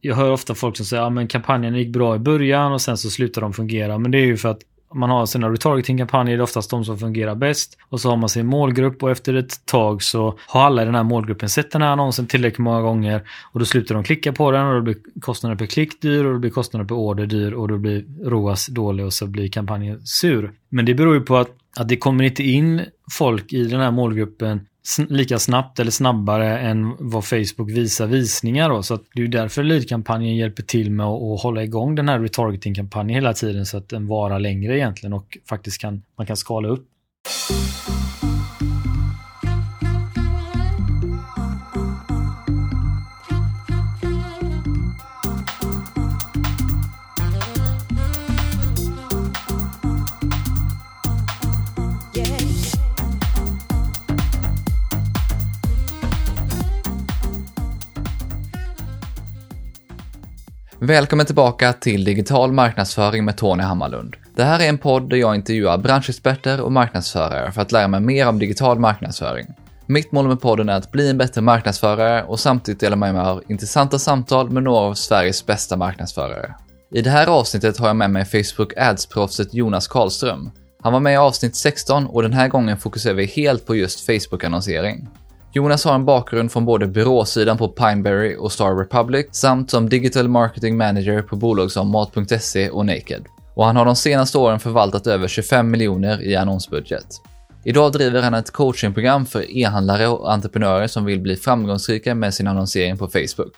jag hör ofta folk som säger att ja, kampanjen gick bra i början och sen så slutar de fungera. Men det är ju för att man har sina retargeting-kampanjer, det är oftast de som fungerar bäst. Och så har man sin målgrupp och efter ett tag så har alla i den här målgruppen sett den här annonsen tillräckligt många gånger och då slutar de klicka på den och då blir kostnaden per klick dyr och då blir kostnaden per order dyr och då blir ROAS dålig och så blir kampanjen sur. Men det beror ju på att, att det kommer inte in folk i den här målgruppen lika snabbt eller snabbare än vad Facebook visar visningar. Då. Så det är därför lead-kampanjen hjälper till med att, att hålla igång den här retargeting-kampanjen hela tiden så att den varar längre egentligen och faktiskt kan, man kan skala upp. Välkommen tillbaka till Digital marknadsföring med Tony Hammarlund. Det här är en podd där jag intervjuar branschexperter och marknadsförare för att lära mig mer om digital marknadsföring. Mitt mål med podden är att bli en bättre marknadsförare och samtidigt dela med mig av intressanta samtal med några av Sveriges bästa marknadsförare. I det här avsnittet har jag med mig Facebook Ads-proffset Jonas Karlström. Han var med i avsnitt 16 och den här gången fokuserar vi helt på just Facebook-annonsering. Jonas har en bakgrund från både byråsidan på Pineberry och Star Republic samt som Digital Marketing Manager på bolag som Mat.se och Naked. Och han har de senaste åren förvaltat över 25 miljoner i annonsbudget. Idag driver han ett coachingprogram för e-handlare och entreprenörer som vill bli framgångsrika med sin annonsering på Facebook.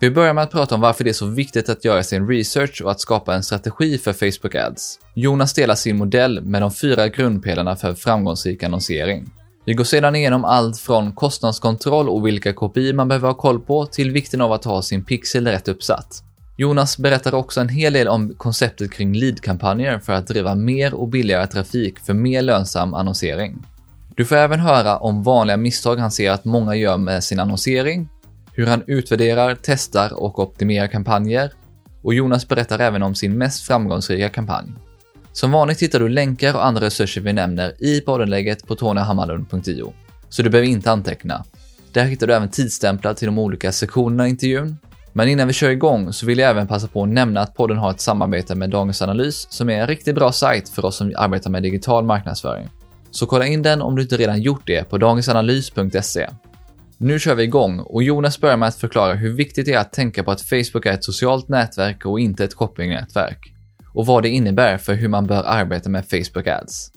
Vi börjar med att prata om varför det är så viktigt att göra sin research och att skapa en strategi för Facebook Ads. Jonas delar sin modell med de fyra grundpelarna för framgångsrik annonsering. Vi går sedan igenom allt från kostnadskontroll och vilka kopior man behöver ha koll på till vikten av att ha sin pixel rätt uppsatt. Jonas berättar också en hel del om konceptet kring lead-kampanjer för att driva mer och billigare trafik för mer lönsam annonsering. Du får även höra om vanliga misstag han ser att många gör med sin annonsering, hur han utvärderar, testar och optimerar kampanjer och Jonas berättar även om sin mest framgångsrika kampanj. Som vanligt hittar du länkar och andra resurser vi nämner i poddenlägget på tonyhammarlund.io, så du behöver inte anteckna. Där hittar du även tidsstämplar till de olika sektionerna i intervjun. Men innan vi kör igång så vill jag även passa på att nämna att podden har ett samarbete med Dagens Analys som är en riktigt bra sajt för oss som arbetar med digital marknadsföring. Så kolla in den om du inte redan gjort det på dagensanalys.se. Nu kör vi igång och Jonas börjar med att förklara hur viktigt det är att tänka på att Facebook är ett socialt nätverk och inte ett shoppingnätverk och vad det innebär för hur man bör arbeta med Facebook Ads.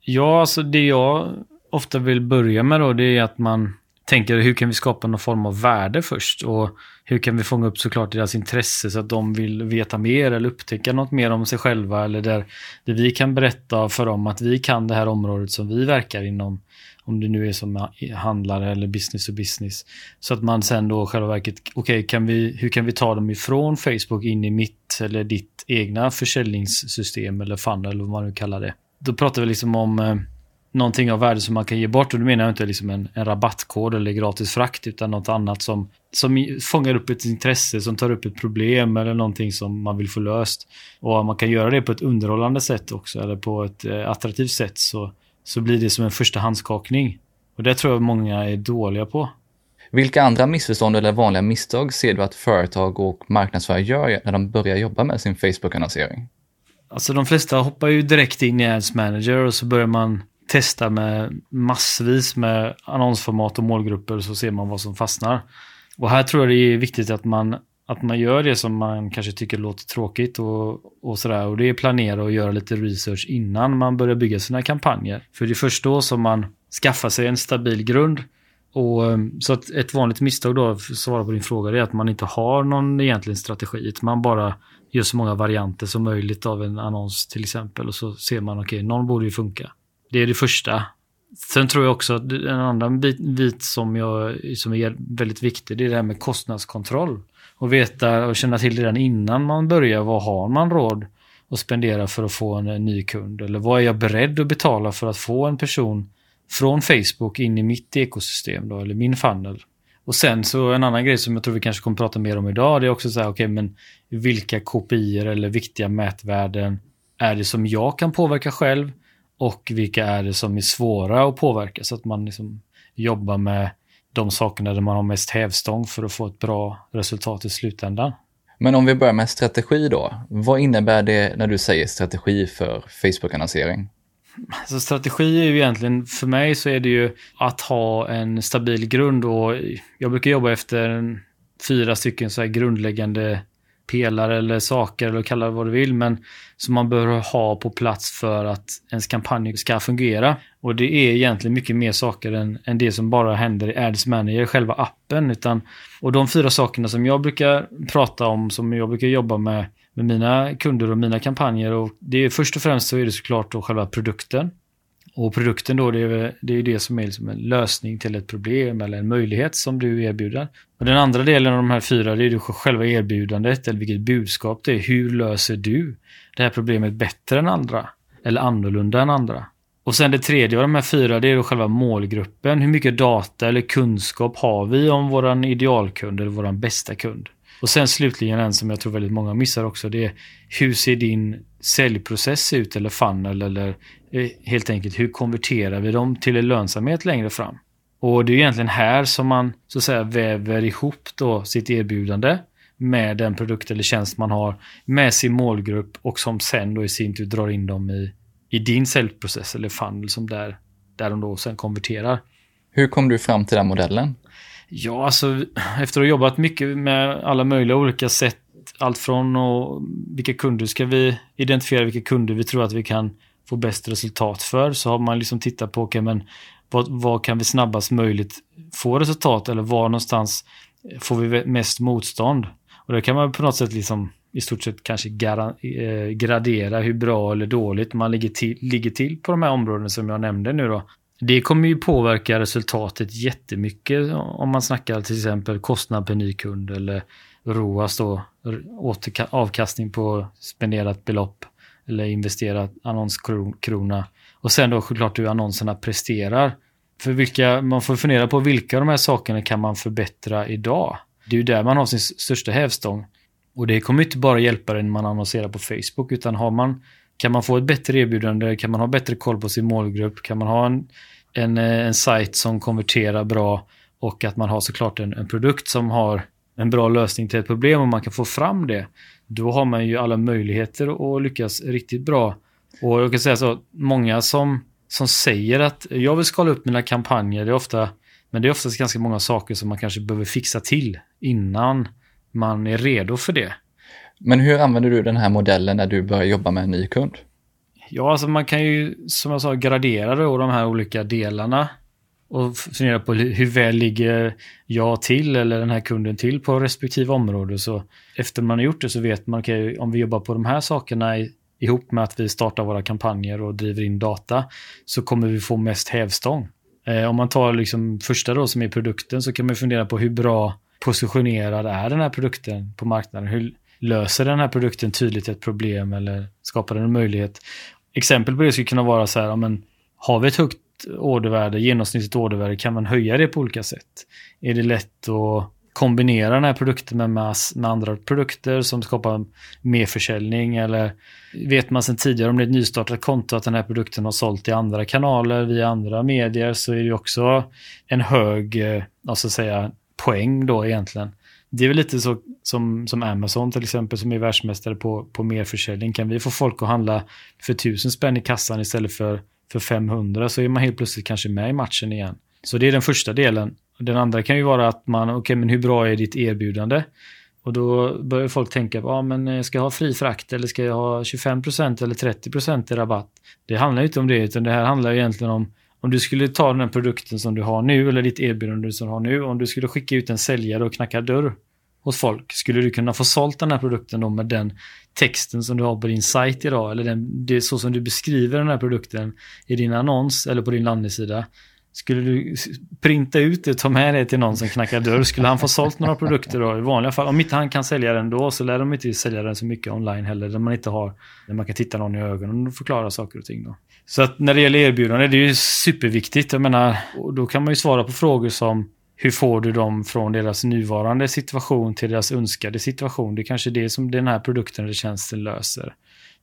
Ja, alltså det jag ofta vill börja med då, det är att man tänker hur kan vi skapa någon form av värde först och hur kan vi fånga upp såklart deras intresse så att de vill veta mer eller upptäcka något mer om sig själva eller där, där vi kan berätta för dem att vi kan det här området som vi verkar inom om det nu är som handlare eller business to business. Så att man sen då själva verket, okej, okay, hur kan vi ta dem ifrån Facebook in i mitt eller ditt egna försäljningssystem eller funnel eller vad man nu kallar det. Då pratar vi liksom om eh, någonting av värde som man kan ge bort och då menar jag inte liksom en, en rabattkod eller gratis frakt utan något annat som, som fångar upp ett intresse, som tar upp ett problem eller någonting som man vill få löst. Och om man kan göra det på ett underhållande sätt också eller på ett eh, attraktivt sätt så så blir det som en första handskakning. Och det tror jag många är dåliga på. Vilka andra missförstånd eller vanliga misstag ser du att företag och marknadsförare gör när de börjar jobba med sin Facebook-annonsering? Alltså de flesta hoppar ju direkt in i Ads Manager och så börjar man testa med massvis med annonsformat och målgrupper så ser man vad som fastnar. Och här tror jag det är viktigt att man att man gör det som man kanske tycker låter tråkigt och, och sådär. Och det är planera och göra lite research innan man börjar bygga sina kampanjer. För det är först då som man skaffar sig en stabil grund. Och, ehm, så att ett vanligt misstag då, för att svara på din fråga, är att man inte har någon egentlig strategi. Man bara gör så många varianter som möjligt av en annons till exempel. Och så ser man, okej, okay, någon borde ju funka. Det är det första. Sen tror jag också att en annan bit, bit som, jag, som är väldigt viktig, det är det här med kostnadskontroll och veta och känna till redan innan man börjar vad har man råd att spendera för att få en eh, ny kund? Eller vad är jag beredd att betala för att få en person från Facebook in i mitt ekosystem då, eller min funnel? Och sen så en annan grej som jag tror vi kanske kommer prata mer om idag, det är också så här, okej, okay, men vilka kopior eller viktiga mätvärden är det som jag kan påverka själv och vilka är det som är svåra att påverka så att man liksom jobbar med de sakerna där man har mest hävstång för att få ett bra resultat i slutändan. Men om vi börjar med strategi då. Vad innebär det när du säger strategi för Facebook-annonsering? Så strategi är ju egentligen, för mig så är det ju att ha en stabil grund och jag brukar jobba efter fyra stycken så här grundläggande pelare eller saker eller kalla det vad du vill, men som man behöver ha på plats för att ens kampanj ska fungera. Och det är egentligen mycket mer saker än, än det som bara händer i Ads Manager, själva appen. Utan, och de fyra sakerna som jag brukar prata om, som jag brukar jobba med med mina kunder och mina kampanjer. Och det är först och främst så är det såklart då själva produkten. Och produkten då, det är, det är det som är liksom en lösning till ett problem eller en möjlighet som du erbjuder. Och den andra delen av de här fyra, det är ju själva erbjudandet eller vilket budskap det är. Hur löser du det här problemet bättre än andra? Eller annorlunda än andra? Och sen det tredje av de här fyra, det är då själva målgruppen. Hur mycket data eller kunskap har vi om våran idealkund eller våran bästa kund? Och sen slutligen en som jag tror väldigt många missar också. Det är hur ser din säljprocess ut eller funnel eller helt enkelt hur konverterar vi dem till en lönsamhet längre fram? Och det är egentligen här som man så att säga väver ihop då sitt erbjudande med den produkt eller tjänst man har med sin målgrupp och som sen då i sin tur drar in dem i, i din säljprocess eller funnel som där, där de då sen konverterar. Hur kom du fram till den modellen? Ja, alltså efter att ha jobbat mycket med alla möjliga olika sätt, allt från och vilka kunder ska vi identifiera, vilka kunder vi tror att vi kan få bäst resultat för, så har man liksom tittat på, okay, men vad, vad kan vi snabbast möjligt få resultat eller var någonstans får vi mest motstånd? Och då kan man på något sätt liksom i stort sett kanske eh, gradera hur bra eller dåligt man ligger till, ligger till på de här områdena som jag nämnde nu då. Det kommer ju påverka resultatet jättemycket om man snackar till exempel kostnad per ny kund eller ROAS då, avkastning på spenderat belopp eller investera annonskrona. Och sen då såklart hur annonserna presterar. För vilka, man får fundera på vilka av de här sakerna kan man förbättra idag? Det är ju där man har sin största hävstång. Och det kommer inte bara hjälpa en när man annonserar på Facebook, utan har man kan man få ett bättre erbjudande? Kan man ha bättre koll på sin målgrupp? Kan man ha en, en, eh, en sajt som konverterar bra och att man har såklart en, en produkt som har en bra lösning till ett problem och man kan få fram det. Då har man ju alla möjligheter att lyckas riktigt bra. Och jag kan säga så, många som, som säger att jag vill skala upp mina kampanjer, det är ofta, men det är oftast ganska många saker som man kanske behöver fixa till innan man är redo för det. Men hur använder du den här modellen när du börjar jobba med en ny kund? Ja, alltså man kan ju som jag sa gradera då de här olika delarna och fundera på hur väl ligger jag till eller den här kunden till på respektive område. Så efter man har gjort det så vet man, okay, om vi jobbar på de här sakerna ihop med att vi startar våra kampanjer och driver in data så kommer vi få mest hävstång. Eh, om man tar liksom första då som är produkten så kan man fundera på hur bra positionerad är den här produkten på marknaden? Hur, löser den här produkten tydligt ett problem eller skapar den en möjlighet? Exempel på det skulle kunna vara så här, men har vi ett högt ordervärde, genomsnittligt ordervärde, kan man höja det på olika sätt? Är det lätt att kombinera den här produkten med, mass, med andra produkter som skapar mer försäljning eller vet man sedan tidigare om det är ett nystartat konto att den här produkten har sålt i andra kanaler via andra medier så är det också en hög, alltså säga, poäng då egentligen. Det är väl lite så som, som Amazon till exempel som är världsmästare på, på merförsäljning. Kan vi få folk att handla för tusen spänn i kassan istället för, för 500 så är man helt plötsligt kanske med i matchen igen. Så det är den första delen. Den andra kan ju vara att man, okej okay, men hur bra är ditt erbjudande? Och då börjar folk tänka, ja ah, men eh, ska jag ha fri frakt eller ska jag ha 25% eller 30% i rabatt? Det handlar ju inte om det, utan det här handlar egentligen om om du skulle ta den produkten som du har nu eller ditt erbjudande som du har nu. Om du skulle skicka ut en säljare och knacka dörr hos folk. Skulle du kunna få sålt den här produkten då med den texten som du har på din sajt idag eller den, det är så som du beskriver den här produkten i din annons eller på din landningssida. Skulle du printa ut det och ta med det till någon som knackar dörr, skulle han få sålt några produkter då? I vanliga fall, om inte han kan sälja den då, så lär de inte sälja den så mycket online heller, där man inte har, där man kan titta någon i ögonen och förklara saker och ting då. Så att när det gäller erbjudande, det är ju superviktigt. Jag menar, och då kan man ju svara på frågor som hur får du dem från deras nuvarande situation till deras önskade situation? Det är kanske det som den här produkten eller tjänsten löser.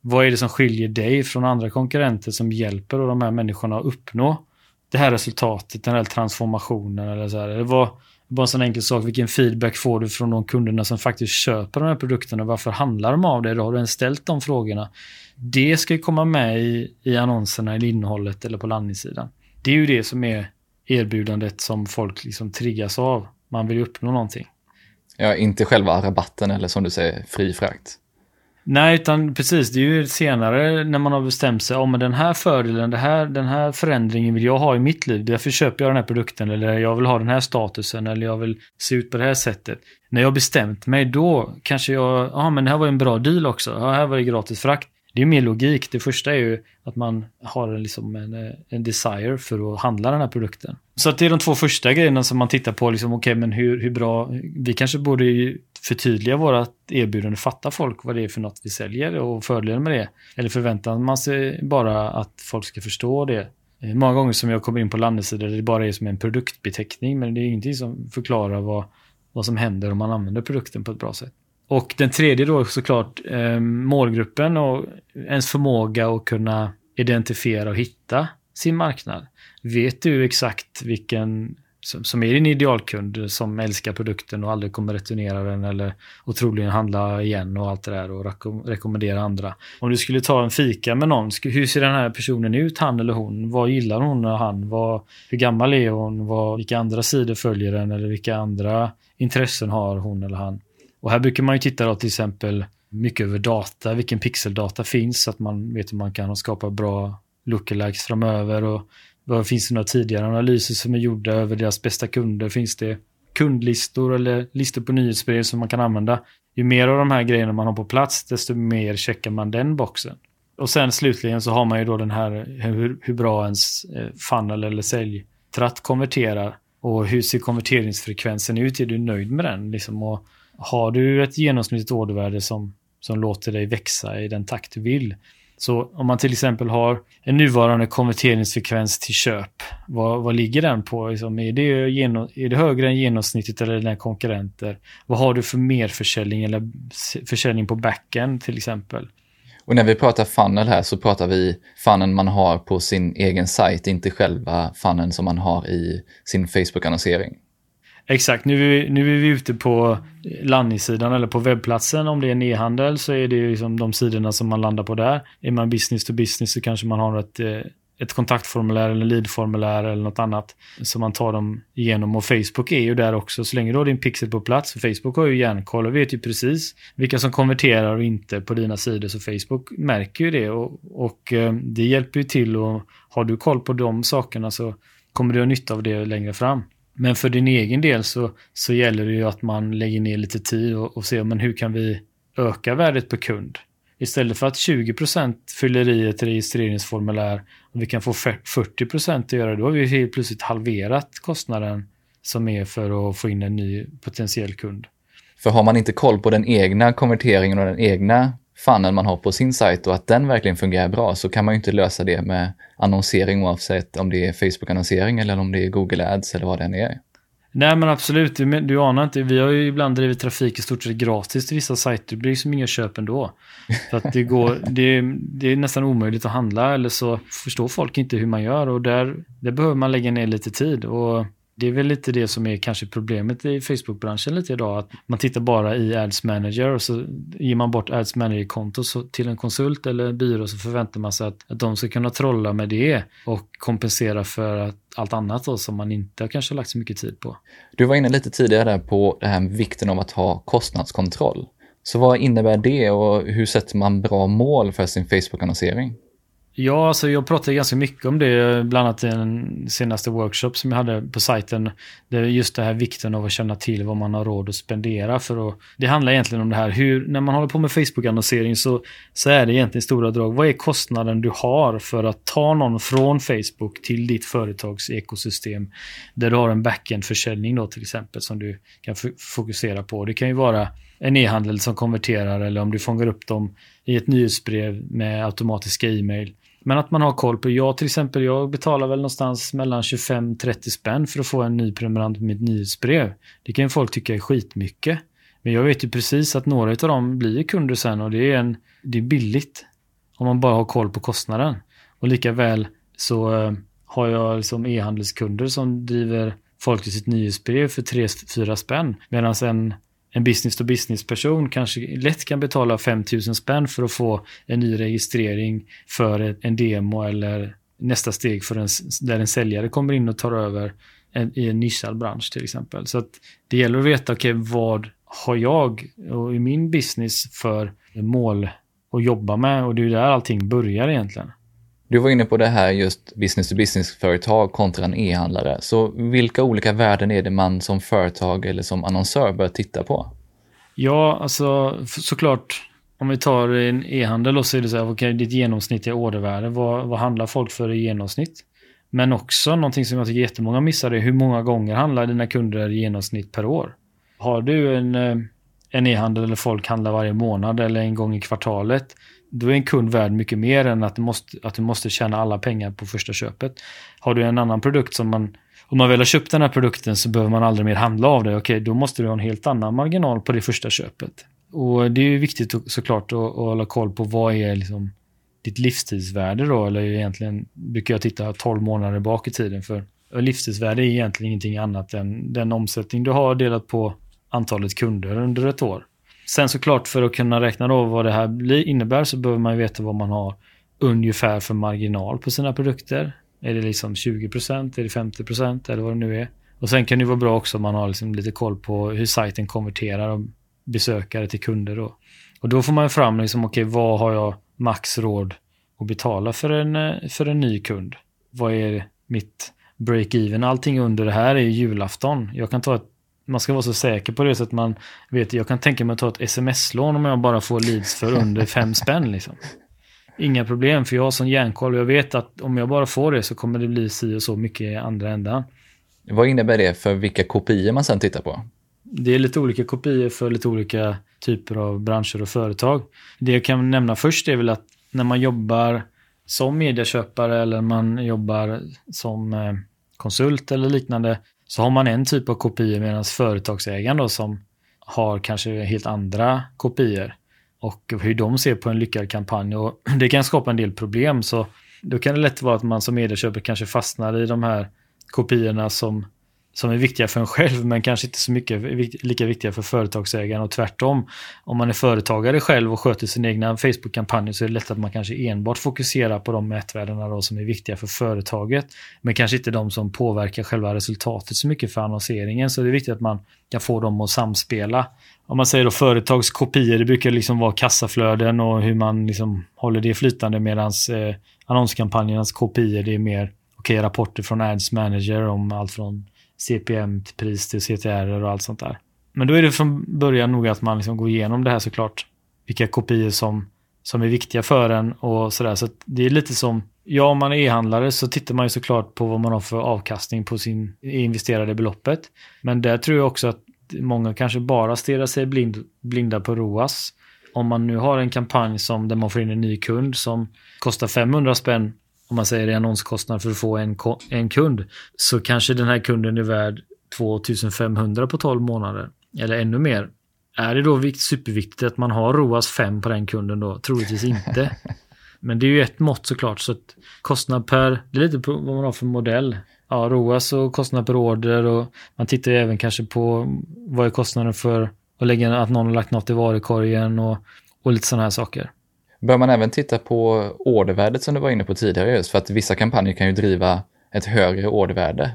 Vad är det som skiljer dig från andra konkurrenter som hjälper de här människorna att uppnå det här resultatet, den här transformationen eller så här. Det var bara en sån enkel sak, vilken feedback får du från de kunderna som faktiskt köper de här produkterna? Varför handlar de av dig? Då har du ens ställt de frågorna. Det ska ju komma med i, i annonserna, i innehållet eller på landningssidan. Det är ju det som är erbjudandet som folk liksom triggas av. Man vill ju uppnå någonting. Ja, inte själva rabatten eller som du säger, fri frakt. Nej, utan precis. Det är ju senare när man har bestämt sig. Om den här fördelen, det här, den här förändringen vill jag ha i mitt liv. Därför köper jag den här produkten. Eller jag vill ha den här statusen. Eller jag vill se ut på det här sättet. När jag bestämt mig, då kanske jag... Ja, men det här var en bra deal också. Ja, här var det gratis frakt. Det är mer logik. Det första är ju att man har liksom en, eh, en desire för att handla den här produkten. Så att det är de två första grejerna som man tittar på. Liksom, okay, men hur, hur bra... Vi kanske borde förtydliga vårt erbjudande. fatta folk vad det är för något vi säljer och fördelen med det. Eller förväntar man sig bara att folk ska förstå det? Eh, många gånger som jag kommer in på landningssidor det bara är som en produktbeteckning men det är ingenting som förklarar vad, vad som händer om man använder produkten på ett bra sätt. Och den tredje då såklart eh, målgruppen och ens förmåga att kunna identifiera och hitta sin marknad. Vet du exakt vilken som, som är din idealkund som älskar produkten och aldrig kommer returnera den eller och troligen handla igen och allt det där och rekom rekommendera andra. Om du skulle ta en fika med någon, hur ser den här personen ut, han eller hon? Vad gillar hon och han? Vad, hur gammal är hon? Vad, vilka andra sidor följer den eller vilka andra intressen har hon eller han? Och här brukar man ju titta då till exempel mycket över data, vilken pixeldata finns så att man vet hur man kan skapa bra lookalikes framöver och vad finns det några tidigare analyser som är gjorda över deras bästa kunder? Finns det kundlistor eller listor på nyhetsbrev som man kan använda? Ju mer av de här grejerna man har på plats, desto mer checkar man den boxen. Och sen slutligen så har man ju då den här hur, hur bra ens eh, funnel eller säljtratt konverterar. Och hur ser konverteringsfrekvensen ut? Är du nöjd med den? Liksom, och har du ett genomsnittligt ordervärde som, som låter dig växa i den takt du vill? Så om man till exempel har en nuvarande konverteringsfrekvens till köp, vad, vad ligger den på? Liksom, är, det genom, är det högre än genomsnittet eller dina konkurrenter? Vad har du för merförsäljning eller försäljning på backen till exempel? Och när vi pratar funnel här så pratar vi funneln man har på sin egen sajt, inte själva funneln som man har i sin Facebook-annonsering. Exakt, nu är, vi, nu är vi ute på landningssidan eller på webbplatsen. Om det är en e-handel så är det liksom de sidorna som man landar på där. Är man business to business så kanske man har ett, eh, ett kontaktformulär eller leadformulär eller något annat som man tar dem igenom. Och Facebook är ju där också. Så länge du har din pixel på plats. För Facebook har ju järnkoll och vet ju precis vilka som konverterar och inte på dina sidor. Så Facebook märker ju det och, och eh, det hjälper ju till. Och har du koll på de sakerna så kommer du ha nytta av det längre fram. Men för din egen del så, så gäller det ju att man lägger ner lite tid och, och ser men hur kan vi öka värdet per kund. Istället för att 20% fyller i ett registreringsformulär och vi kan få 40% att göra det, då har vi helt plötsligt halverat kostnaden som är för att få in en ny potentiell kund. För har man inte koll på den egna konverteringen och den egna fanen man har på sin sajt och att den verkligen fungerar bra så kan man ju inte lösa det med annonsering oavsett om det är Facebook-annonsering eller om det är Google Ads eller vad det än är. Nej men absolut, du, du anar inte. Vi har ju ibland drivit trafik i stort sett gratis till vissa sajter. Det blir liksom inga köp ändå. För att det, går, det, det är nästan omöjligt att handla eller så förstår folk inte hur man gör och där, där behöver man lägga ner lite tid. Och det är väl lite det som är kanske problemet i Facebook-branschen lite idag. Att man tittar bara i Ads Manager och så ger man bort Ads Manager-konto till en konsult eller en byrå så förväntar man sig att, att de ska kunna trolla med det och kompensera för att allt annat då, som man inte kanske har lagt så mycket tid på. Du var inne lite tidigare på det här med vikten av att ha kostnadskontroll. Så vad innebär det och hur sätter man bra mål för sin Facebook-annonsering? Ja, alltså jag pratade ganska mycket om det, bland annat i den senaste workshop som jag hade på sajten. Det är just det här vikten av att känna till vad man har råd att spendera. För att, det handlar egentligen om det här, hur, när man håller på med Facebook-annonsering så, så är det egentligen stora drag. Vad är kostnaden du har för att ta någon från Facebook till ditt företags ekosystem? Där du har en backend-försäljning då till exempel som du kan fokusera på. Det kan ju vara en e-handel som konverterar eller om du fångar upp dem i ett nyhetsbrev med automatiska e-mail. Men att man har koll på, jag till exempel, jag betalar väl någonstans mellan 25-30 spänn för att få en ny prenumerant på mitt nyhetsbrev. Det kan ju folk tycka är skitmycket. Men jag vet ju precis att några av dem blir kunder sen och det är, en, det är billigt. Om man bara har koll på kostnaden. Och lika väl så eh, har jag liksom e-handelskunder som driver folk till sitt nyhetsbrev för 3-4 spänn. Medan en, en business to business person kanske lätt kan betala 5000 spänn för att få en ny registrering för en demo eller nästa steg för en, där en säljare kommer in och tar över en, i en nischad bransch till exempel. Så att det gäller att veta, okej, okay, vad har jag och i min business för mål att jobba med? Och det är ju där allting börjar egentligen. Du var inne på det här just business to business-företag kontra en e-handlare. Så vilka olika värden är det man som företag eller som annonsör bör titta på? Ja, alltså såklart. Om vi tar en e-handel och så är det så här, okej, okay, ditt genomsnittliga ordervärde. Vad, vad handlar folk för i genomsnitt? Men också någonting som jag tycker jättemånga missar är hur många gånger handlar dina kunder i genomsnitt per år? Har du en, eh, en e-handel eller folk handlar varje månad eller en gång i kvartalet då är en kund värd mycket mer än att du, måste, att du måste tjäna alla pengar på första köpet. Har du en annan produkt som man, om man väl har köpt den här produkten så behöver man aldrig mer handla av det. Okej, då måste du ha en helt annan marginal på det första köpet. Och det är ju viktigt såklart att, att hålla koll på vad är liksom ditt livstidsvärde då, eller egentligen brukar jag titta 12 månader bak i tiden för livstidsvärde är egentligen ingenting annat än den omsättning du har delat på antalet kunder under ett år. Sen såklart för att kunna räkna då vad det här innebär så behöver man veta vad man har ungefär för marginal på sina produkter. Är det liksom 20%, är det 50% eller vad det nu är. Och sen kan det vara bra också om man har liksom lite koll på hur sajten konverterar besökare till kunder. Då. Och då får man fram liksom, okay, vad har jag max råd att betala för en, eh, för en ny kund? Vad är mitt break-even? Allting under det här är julafton. Jag kan ta ett man ska vara så säker på det så att man vet, jag kan tänka mig att ta ett sms-lån om jag bara får leads för under fem spänn liksom. Inga problem, för jag har sån järnkoll och jag vet att om jag bara får det så kommer det bli si och så mycket i andra ändan. Vad innebär det för vilka kopior man sen tittar på? Det är lite olika kopior för lite olika typer av branscher och företag. Det jag kan nämna först är väl att när man jobbar som medieköpare eller man jobbar som eh, konsult eller liknande så har man en typ av kopior medan företagsägaren då som har kanske helt andra kopior. Och hur de ser på en lyckad kampanj. Och det kan skapa en del problem. Så då kan det lätt vara att man som medieköpare kanske fastnar i de här kopiorna som som är viktiga för en själv men kanske inte så mycket lika viktiga för företagsägaren och tvärtom. Om man är företagare själv och sköter sin egna Facebook-kampanj så är det lätt att man kanske enbart fokuserar på de mätvärdena då som är viktiga för företaget men kanske inte de som påverkar själva resultatet så mycket för annonseringen så det är viktigt att man kan få dem att samspela. Om man säger då företagskopior, det brukar liksom vara kassaflöden och hur man liksom håller det flytande medan eh, annonskampanjernas kopior det är mer okej okay, rapporter från Ads Manager om allt från CPM-pris till CTR och allt sånt där. Men då är det från början nog att man liksom går igenom det här såklart. Vilka kopior som, som är viktiga för en och sådär. Så det är lite som, ja om man är e-handlare så tittar man ju såklart på vad man har för avkastning på sin investerade beloppet. Men där tror jag också att många kanske bara stirrar sig blind, blinda på ROAS. Om man nu har en kampanj som där man får in en ny kund som kostar 500 spänn om man säger annonskostnad för att få en, en kund, så kanske den här kunden är värd 2500 på 12 månader. Eller ännu mer. Är det då superviktigt att man har ROAS 5 på den kunden då? Troligtvis inte. Men det är ju ett mått såklart. Så att kostnad per, det är lite på vad man har för modell. Ja, ROAS och kostnad per order och man tittar ju även kanske på vad är kostnaden för att lägga, att någon har lagt något i varukorgen och, och lite sådana här saker. Bör man även titta på ordervärdet som du var inne på tidigare just för att vissa kampanjer kan ju driva ett högre ordervärde.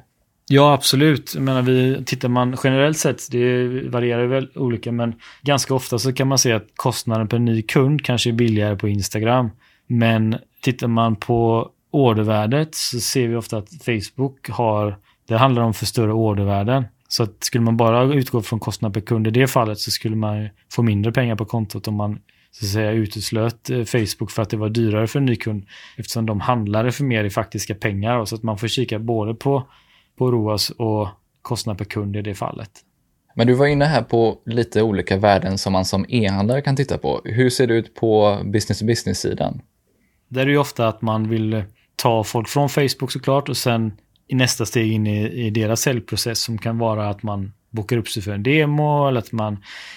Ja, absolut. Menar, vi, tittar man generellt sett, det varierar väl olika, men ganska ofta så kan man se att kostnaden per ny kund kanske är billigare på Instagram. Men tittar man på ordervärdet så ser vi ofta att Facebook har, det handlar om för större ordervärden. Så att skulle man bara utgå från kostnad per kund i det fallet så skulle man få mindre pengar på kontot om man så att säga uteslöt eh, Facebook för att det var dyrare för en ny kund eftersom de handlade för mer i faktiska pengar. Så att man får kika både på, på ROAS och kostnad per kund i det fallet. Men du var inne här på lite olika värden som man som e-handlare kan titta på. Hur ser det ut på business-to-business-sidan? Där är det ju ofta att man vill ta folk från Facebook såklart och sen i nästa steg in i, i deras säljprocess som kan vara att man bokar upp sig för en demo eller att man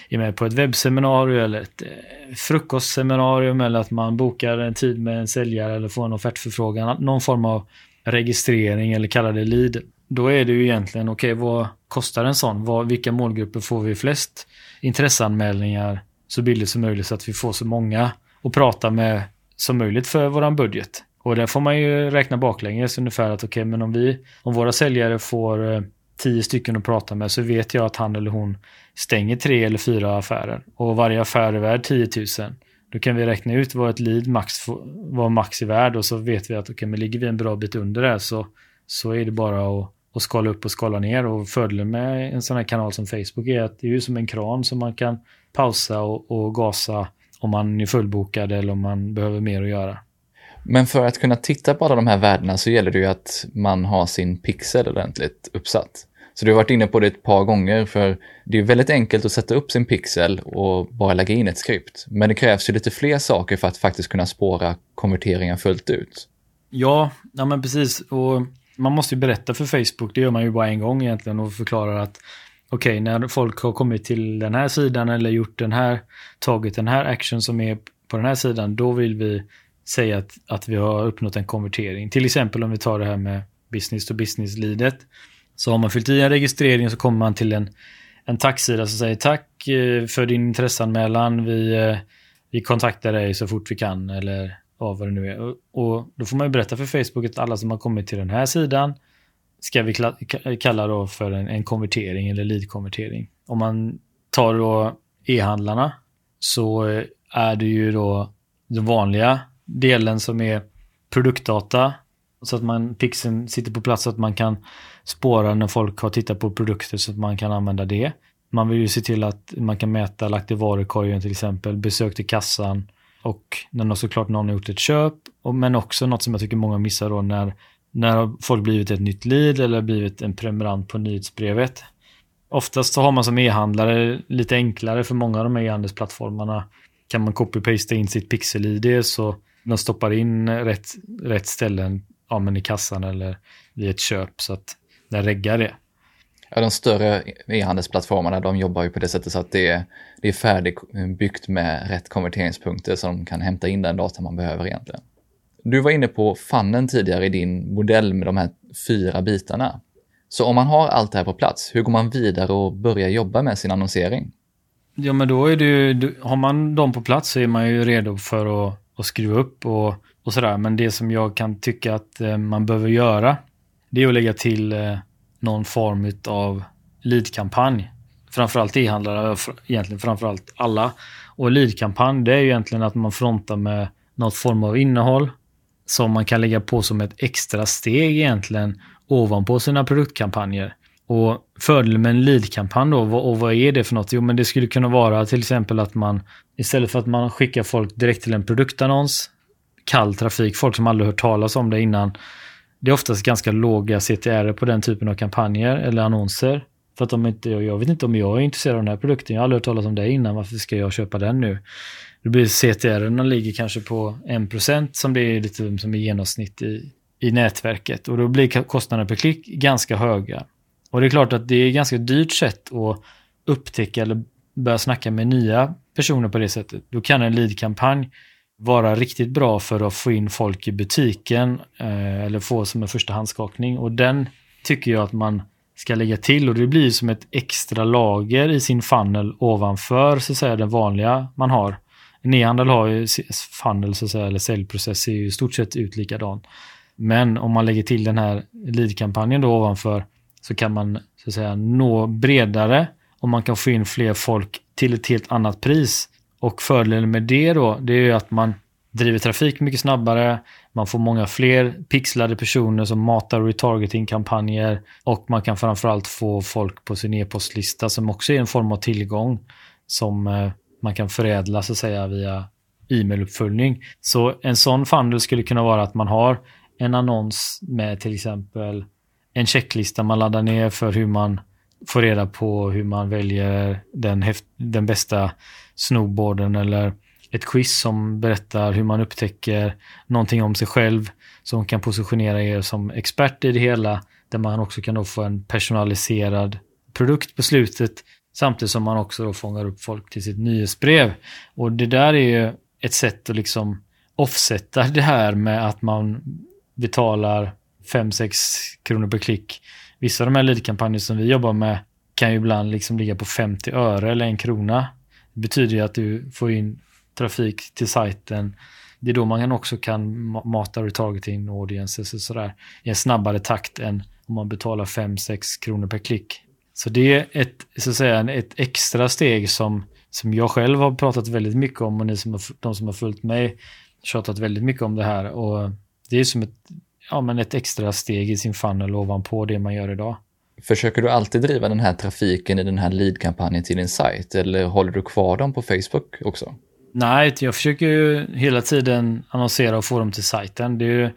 är med på ett webbseminarium eller ett eh, frukostseminarium eller att man bokar en tid med en säljare eller får en offertförfrågan. Någon form av registrering eller kalla det lead, då är det ju egentligen, okej, okay, vad kostar en sån? Vad, vilka målgrupper får vi flest intresseanmälningar så billigt som möjligt så att vi får så många att prata med som möjligt för våran budget. Och där får man ju räkna baklänges ungefär att okej, okay, men om vi, om våra säljare får eh, tio stycken att prata med så vet jag att han eller hon stänger tre eller fyra affärer och varje affär är värd 10 000. Då kan vi räkna ut vad ett lead max, vad max är värd och så vet vi att okay, men ligger vi en bra bit under det så, så är det bara att, att skala upp och skala ner. Och fördelen med en sån här kanal som Facebook är att det är ju som en kran som man kan pausa och, och gasa om man är fullbokad eller om man behöver mer att göra. Men för att kunna titta på alla de här värdena så gäller det ju att man har sin pixel ordentligt uppsatt. Så du har varit inne på det ett par gånger, för det är väldigt enkelt att sätta upp sin pixel och bara lägga in ett skript. Men det krävs ju lite fler saker för att faktiskt kunna spåra konverteringen fullt ut. Ja, ja men precis. Och man måste ju berätta för Facebook, det gör man ju bara en gång egentligen och förklarar att okej, okay, när folk har kommit till den här sidan eller gjort den här, tagit den här action som är på den här sidan, då vill vi säga att, att vi har uppnått en konvertering. Till exempel om vi tar det här med business to business-leadet. Så har man fyllt i en registrering så kommer man till en, en tacksida som säger tack eh, för din intresseanmälan. Vi, eh, vi kontaktar dig så fort vi kan eller ja, vad det nu är. Och, och då får man ju berätta för Facebook att alla som har kommit till den här sidan ska vi kalla då för en, en konvertering eller lead-konvertering. Om man tar då e-handlarna så eh, är det ju då de vanliga delen som är produktdata så att man, pixeln sitter på plats så att man kan spåra när folk har tittat på produkter så att man kan använda det. Man vill ju se till att man kan mäta lagt i varukorgen till exempel, besök till kassan och när såklart någon har gjort ett köp. Men också något som jag tycker många missar då när, när folk blivit ett nytt lead eller blivit en prenumerant på nyhetsbrevet. Oftast så har man som e-handlare lite enklare för många av de här e-handelsplattformarna kan man copy-pasta in sitt pixel-id så de stoppar in rätt, rätt ställen ja, men i kassan eller vid ett köp så att den reggar det. Ja, de större e-handelsplattformarna de jobbar ju på det sättet så att det är, det är färdigbyggt med rätt konverteringspunkter så de kan hämta in den data man behöver egentligen. Du var inne på fannen tidigare i din modell med de här fyra bitarna. Så om man har allt det här på plats, hur går man vidare och börjar jobba med sin annonsering? Ja, men då är det ju, har man dem på plats så är man ju redo för att, och skruva upp och och sådär. Men det som jag kan tycka att eh, man behöver göra det är att lägga till eh, någon form av leadkampanj Framförallt e-handlare, eh, egentligen framförallt alla. Och leadkampanj det är ju egentligen att man frontar med något form av innehåll som man kan lägga på som ett extra steg egentligen ovanpå sina produktkampanjer. Och fördelen med en lead-kampanj då, och vad är det för något? Jo, men det skulle kunna vara till exempel att man istället för att man skickar folk direkt till en produktannons kall trafik, folk som aldrig hört talas om det innan. Det är oftast ganska låga CTR på den typen av kampanjer eller annonser. För att de inte, jag vet inte om jag är intresserad av den här produkten, jag har aldrig hört talas om det innan, varför ska jag köpa den nu? Det blir CTR ligger kanske på 1% som det är lite som i genomsnitt i, i nätverket. Och då blir kostnaderna per klick ganska höga. Och det är klart att det är ett ganska dyrt sätt att upptäcka eller börja snacka med nya personer på det sättet. Då kan en lead-kampanj vara riktigt bra för att få in folk i butiken eh, eller få som en första handskakning. Och den tycker jag att man ska lägga till och det blir som ett extra lager i sin funnel ovanför så att säga den vanliga man har. En e-handel har ju funnel så att säga, eller säljprocess ser ju i stort sett ut likadan. Men om man lägger till den här lead-kampanjen då ovanför så kan man så att säga nå bredare och man kan få in fler folk till ett helt annat pris. Och fördelen med det då, det är ju att man driver trafik mycket snabbare, man får många fler pixlade personer som matar retargeting-kampanjer och man kan framförallt få folk på sin e-postlista som också är en form av tillgång som eh, man kan förädla så att säga via e-mailuppföljning. Så en sån funnel skulle kunna vara att man har en annons med till exempel en checklista man laddar ner för hur man får reda på hur man väljer den, den bästa snowboarden eller ett quiz som berättar hur man upptäcker någonting om sig själv som kan positionera er som expert i det hela där man också kan då få en personaliserad produkt på slutet samtidigt som man också då fångar upp folk till sitt nyhetsbrev. Och det där är ju ett sätt att liksom offsätta det här med att man betalar 5-6 kronor per klick. Vissa av de här leadkampanjer som vi jobbar med kan ju ibland liksom ligga på 50 öre eller en krona. Det betyder ju att du får in trafik till sajten. Det är då man också kan mata retargeting audiences och sådär i en snabbare takt än om man betalar 5-6 kronor per klick. Så det är ett, så att säga, ett extra steg som, som jag själv har pratat väldigt mycket om och ni som har, de som har följt mig tjatat väldigt mycket om det här. Och det är som ett, ja, men ett extra steg i sin funnel ovanpå det man gör idag. Försöker du alltid driva den här trafiken i den här lead-kampanjen till din sajt eller håller du kvar dem på Facebook också? Nej, jag försöker ju hela tiden annonsera och få dem till sajten. Det är ju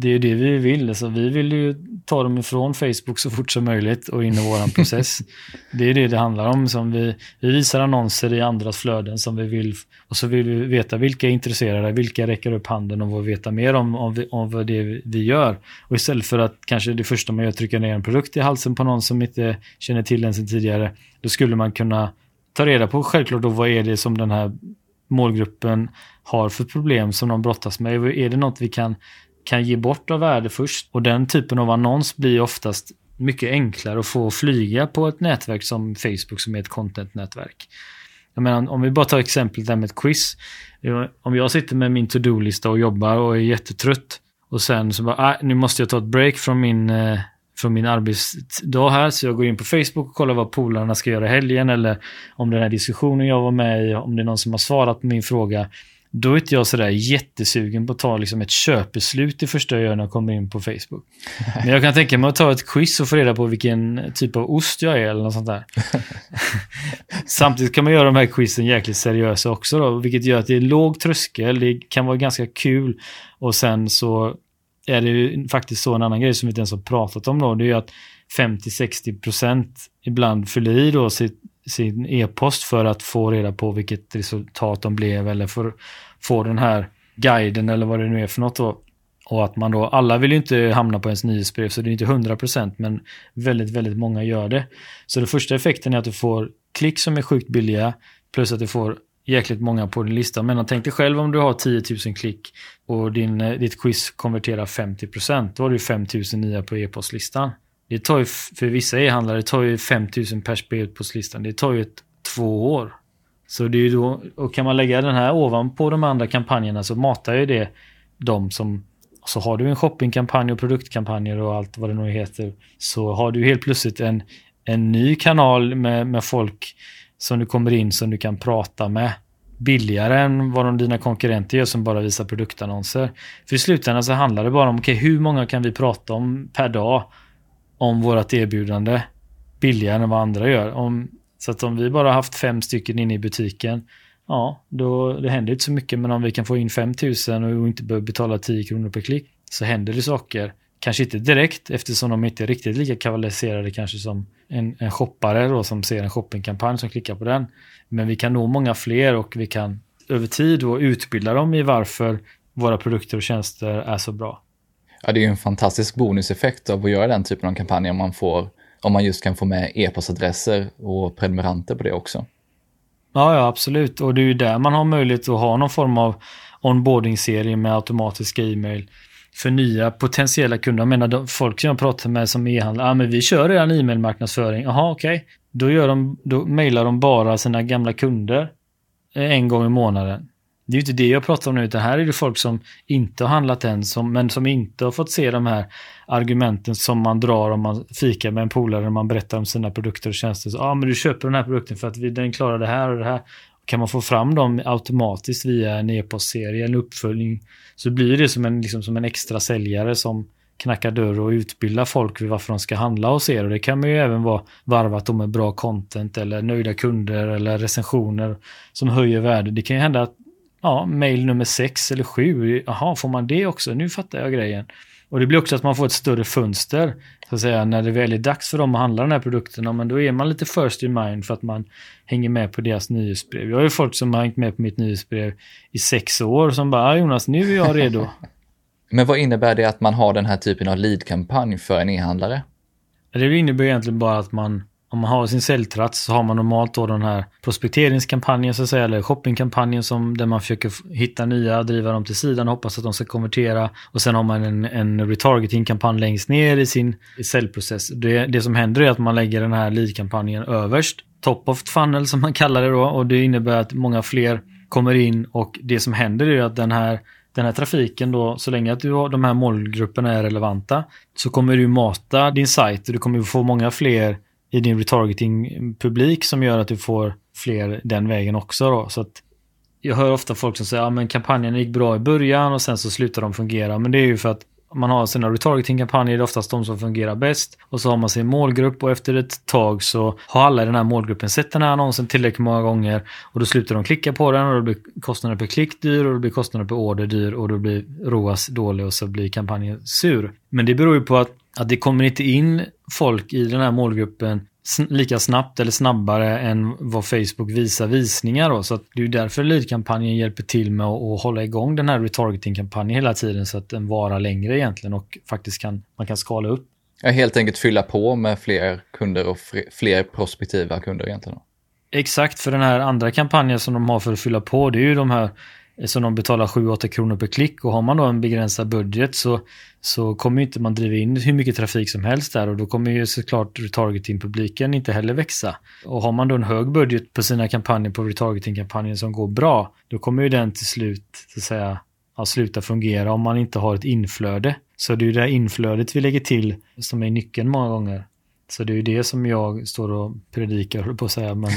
det, är det vi vill. Alltså, vi vill ju ta dem ifrån Facebook så fort som möjligt och in i vår process. Det är det det handlar om. Som vi, vi visar annonser i andras flöden som vi vill och så vill vi veta vilka är intresserade, vilka räcker upp handen och vill veta mer om, om, om vad det vi gör. Och istället för att kanske det första man gör trycka ner en produkt i halsen på någon som inte känner till den sedan tidigare, då skulle man kunna ta reda på självklart då vad är det som den här målgruppen har för problem som de brottas med. Är det något vi kan, kan ge bort av värde först? Och den typen av annons blir oftast mycket enklare att få flyga på ett nätverk som Facebook som är ett content-nätverk. Jag menar, om vi bara tar exemplet där med ett quiz. Eh, om jag sitter med min to-do-lista och jobbar och är jättetrött och sen så bara, äh, nu måste jag ta ett break från min eh, från min arbetsdag här. Så jag går in på Facebook och kollar vad polarna ska göra i helgen eller om den här diskussionen jag var med i, om det är någon som har svarat på min fråga. Då är inte jag sådär jättesugen på att ta liksom ett köpbeslut det första jag gör när jag kommer in på Facebook. Men jag kan tänka mig att ta ett quiz och få reda på vilken typ av ost jag är eller något sånt där. Samtidigt kan man göra de här quizen jäkligt seriösa också då, vilket gör att det är låg tröskel, det kan vara ganska kul och sen så är det ju faktiskt så en annan grej som vi inte ens har pratat om då, det är ju att 50-60% ibland fyller i då sitt, sin e-post för att få reda på vilket resultat de blev eller för få den här guiden eller vad det nu är för något då. Och att man då, alla vill ju inte hamna på ens nyhetsbrev så det är inte 100% men väldigt, väldigt många gör det. Så den första effekten är att du får klick som är sjukt billiga plus att du får jäkligt många på din lista. Men tänk dig själv om du har 10 000 klick och din, eh, ditt quiz konverterar 50% Då har du 5 000 nya på e-postlistan. Det tar ju, för vissa e-handlare, det tar ju 5000 per spel på listan. Det tar ju ett, två år. Så det är ju då, och kan man lägga den här ovanpå de andra kampanjerna så matar ju det de som så har du en shoppingkampanj och produktkampanjer och allt vad det nu heter så har du helt plötsligt en, en ny kanal med, med folk som du kommer in som du kan prata med billigare än vad de dina konkurrenter gör som bara visar produktannonser. För i slutändan så handlar det bara om okay, hur många kan vi prata om per dag om vårt erbjudande billigare än vad andra gör. Om, så att om vi bara haft fem stycken inne i butiken, ja, då det händer inte så mycket. Men om vi kan få in 5000 och inte behöver betala 10 kronor per klick så händer det saker. Kanske inte direkt eftersom de inte är riktigt lika kvalificerade kanske som en, en shoppare då som ser en shoppingkampanj som klickar på den. Men vi kan nå många fler och vi kan över tid då utbilda dem i varför våra produkter och tjänster är så bra. Ja, det är ju en fantastisk bonuseffekt av att göra den typen av kampanjer om man, får, om man just kan få med e-postadresser och prenumeranter på det också. Ja, ja, absolut. Och det är ju där man har möjlighet att ha någon form av onboarding-serie med automatiska e-mail för nya potentiella kunder. Jag menar, de, folk som jag pratar med som e-handlare, ja ah, men vi kör redan e-mailmarknadsföring. Jaha, okej. Okay. Då, gör de, då mejlar de bara sina gamla kunder eh, en gång i månaden. Det är ju inte det jag pratar om nu, utan här är det folk som inte har handlat än, som, men som inte har fått se de här argumenten som man drar om man fikar med en polare när man berättar om sina produkter och tjänster. Ja, ah, men du köper den här produkten för att den klarar det här och det här. Kan man få fram dem automatiskt via en e-postserie, en uppföljning, så blir det som en, liksom som en extra säljare som knackar dörr och utbildar folk vid varför de ska handla hos er. Och det kan man ju även vara varvat med bra content eller nöjda kunder eller recensioner som höjer värde. Det kan ju hända att ja, mail nummer sex eller sju, jaha, får man det också? Nu fattar jag grejen. Och det blir också att man får ett större fönster, så att säga, när det väl är dags för dem att handla den här produkten. Men då är man lite first in mind för att man hänger med på deras nyhetsbrev. Jag har ju folk som har hängt med på mitt nyhetsbrev i sex år som bara, ah, Jonas, nu är jag redo. Men vad innebär det att man har den här typen av lead-kampanj för en e-handlare? Det innebär egentligen bara att man om man har sin säljtratt så har man normalt då den här prospekteringskampanjen så att säga, eller shoppingkampanjen som där man försöker hitta nya, driva dem till sidan och hoppas att de ska konvertera. Och sen har man en, en retargeting-kampanj längst ner i sin säljprocess. Det, det som händer är att man lägger den här lead-kampanjen överst, top of funnel som man kallar det då, och det innebär att många fler kommer in och det som händer är att den här den här trafiken då, så länge att du har, de här målgrupperna är relevanta, så kommer du mata din sajt och du kommer få många fler i din retargeting-publik som gör att du får fler den vägen också. Då. Så att jag hör ofta folk som säger att ja, kampanjen gick bra i början och sen så slutar de fungera. Men det är ju för att man har sina retargeting-kampanjer, det är oftast de som fungerar bäst. Och så har man sin målgrupp och efter ett tag så har alla i den här målgruppen sett den här annonsen tillräckligt många gånger och då slutar de klicka på den och då blir kostnaden per klick dyr och då blir kostnaden per order dyr och då blir ROAS dålig och så blir kampanjen sur. Men det beror ju på att, att det kommer inte in folk i den här målgruppen lika snabbt eller snabbare än vad Facebook visar visningar. Då. Så att det är därför lead-kampanjen hjälper till med att, hålla igång den här retargeting-kampanjen hela tiden så att den varar längre egentligen och faktiskt kan, man kan skala upp. Ja, helt enkelt fylla på med fler kunder och fler prospektiva kunder egentligen. Exakt, för den här andra kampanjen som de har för att fylla på, det är ju de här som de betalar 7-8 kronor per klick och har man då en begränsad budget så, så kommer inte man driva in hur mycket trafik som helst där och då kommer ju såklart retargeting-publiken inte heller växa. Och har man då en hög budget på sina kampanjer på retargeting-kampanjen som går bra, då kommer ju den till slut så att säga ja, sluta fungera om man inte har ett inflöde. Så det är ju det här inflödet vi lägger till som är nyckeln många gånger. Så det är ju det som jag står och predikar, på att säga. Men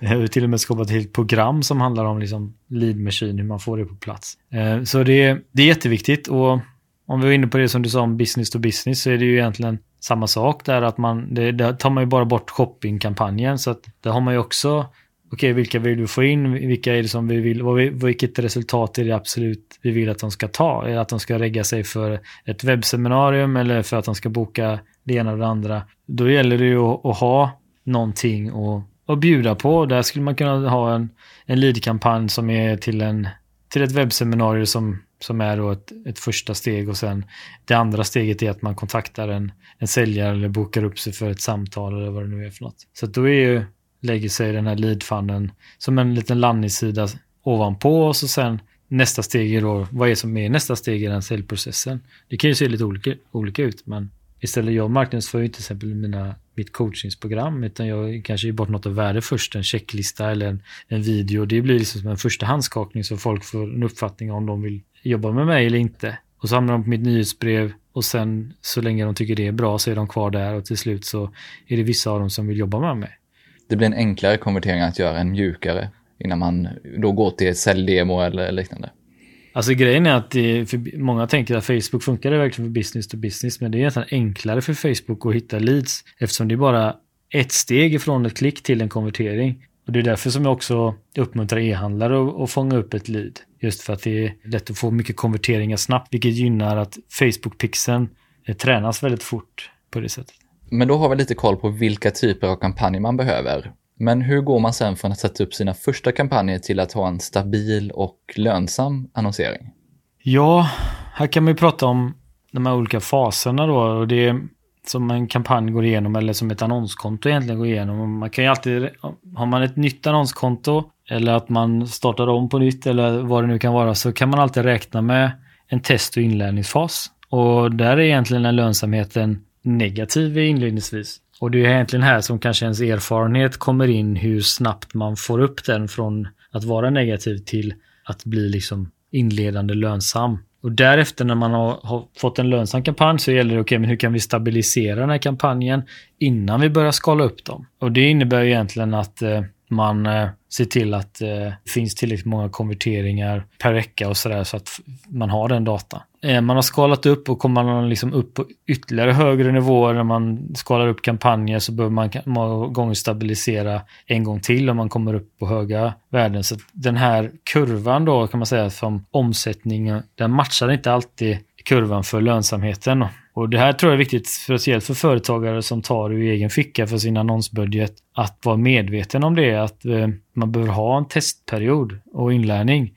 jag har till och med skapat ett helt program som handlar om liksom lead machine, hur man får det på plats. Eh, så det, det är jätteviktigt och om vi var inne på det som du sa om business to business så är det ju egentligen samma sak där att man, det, där tar man ju bara bort shoppingkampanjen så att där har man ju också okej, okay, vilka vill du få in? Vilka är det som vi vill? Vad, vilket resultat är det absolut vi vill att de ska ta? Är det att de ska regga sig för ett webbseminarium eller för att de ska boka det ena och det andra? Då gäller det ju att, att ha någonting att, att bjuda på. Där skulle man kunna ha en, en lead-kampanj som är till, en, till ett webbseminarium som, som är då ett, ett första steg och sen det andra steget är att man kontaktar en, en säljare eller bokar upp sig för ett samtal eller vad det nu är för något. Så då är ju lägger sig den här leadfunnen som en liten landningssida ovanpå och så sen nästa steg är då, vad är som är nästa steg i den säljprocessen? Det kan ju se lite olika, olika ut, men istället jag marknadsför ju till exempel mina, mitt coachingsprogram, utan jag kanske ger bort något av värde först, en checklista eller en, en video. Det blir liksom som en första handskakning så folk får en uppfattning om de vill jobba med mig eller inte. Och så hamnar de på mitt nyhetsbrev och sen så länge de tycker det är bra så är de kvar där och till slut så är det vissa av dem som vill jobba med mig det blir en enklare konvertering att göra en mjukare innan man då går till säljdemo eller liknande. Alltså grejen är att det, för många tänker att Facebook funkar verkligen för business to business, men det är egentligen enklare för Facebook att hitta leads eftersom det är bara ett steg ifrån ett klick till en konvertering. Och det är därför som jag också uppmuntrar e-handlare att fånga upp ett lead. Just för att det är lätt att få mycket konverteringar snabbt, vilket gynnar att Facebook-pixeln eh, tränas väldigt fort på det sättet. Men då har vi lite koll på vilka typer av kampanjer man behöver. Men hur går man sen från att sätta upp sina första kampanjer till att ha en stabil och lönsam annonsering? Ja, här kan man ju prata om de här olika faserna då. Och det är som en kampanj går igenom eller som ett annonskonto egentligen går igenom. Man kan ju alltid, har man ett nytt annonskonto eller att man startar om på nytt eller vad det nu kan vara så kan man alltid räkna med en test och inlärningsfas. Och där är egentligen lönsamheten negativ inledningsvis. Och det är egentligen här som kanske ens erfarenhet kommer in hur snabbt man får upp den från att vara negativ till att bli liksom inledande lönsam. Och därefter när man har, har fått en lönsam kampanj så gäller det, okej, okay, men hur kan vi stabilisera den här kampanjen innan vi börjar skala upp dem? Och det innebär egentligen att eh, man eh, ser till att eh, det finns tillräckligt många konverteringar per vecka och sådär så att man har den data. Eh, man har skalat upp och kommer man liksom upp på ytterligare högre nivåer när man skalar upp kampanjer så behöver man många gånger stabilisera en gång till om man kommer upp på höga värden. Så den här kurvan då kan man säga som omsättning, den matchar inte alltid kurvan för lönsamheten. Och det här tror jag är viktigt, speciellt för företagare som tar ur egen ficka för sin annonsbudget, att vara medveten om det, att eh, man behöver ha en testperiod och inlärning.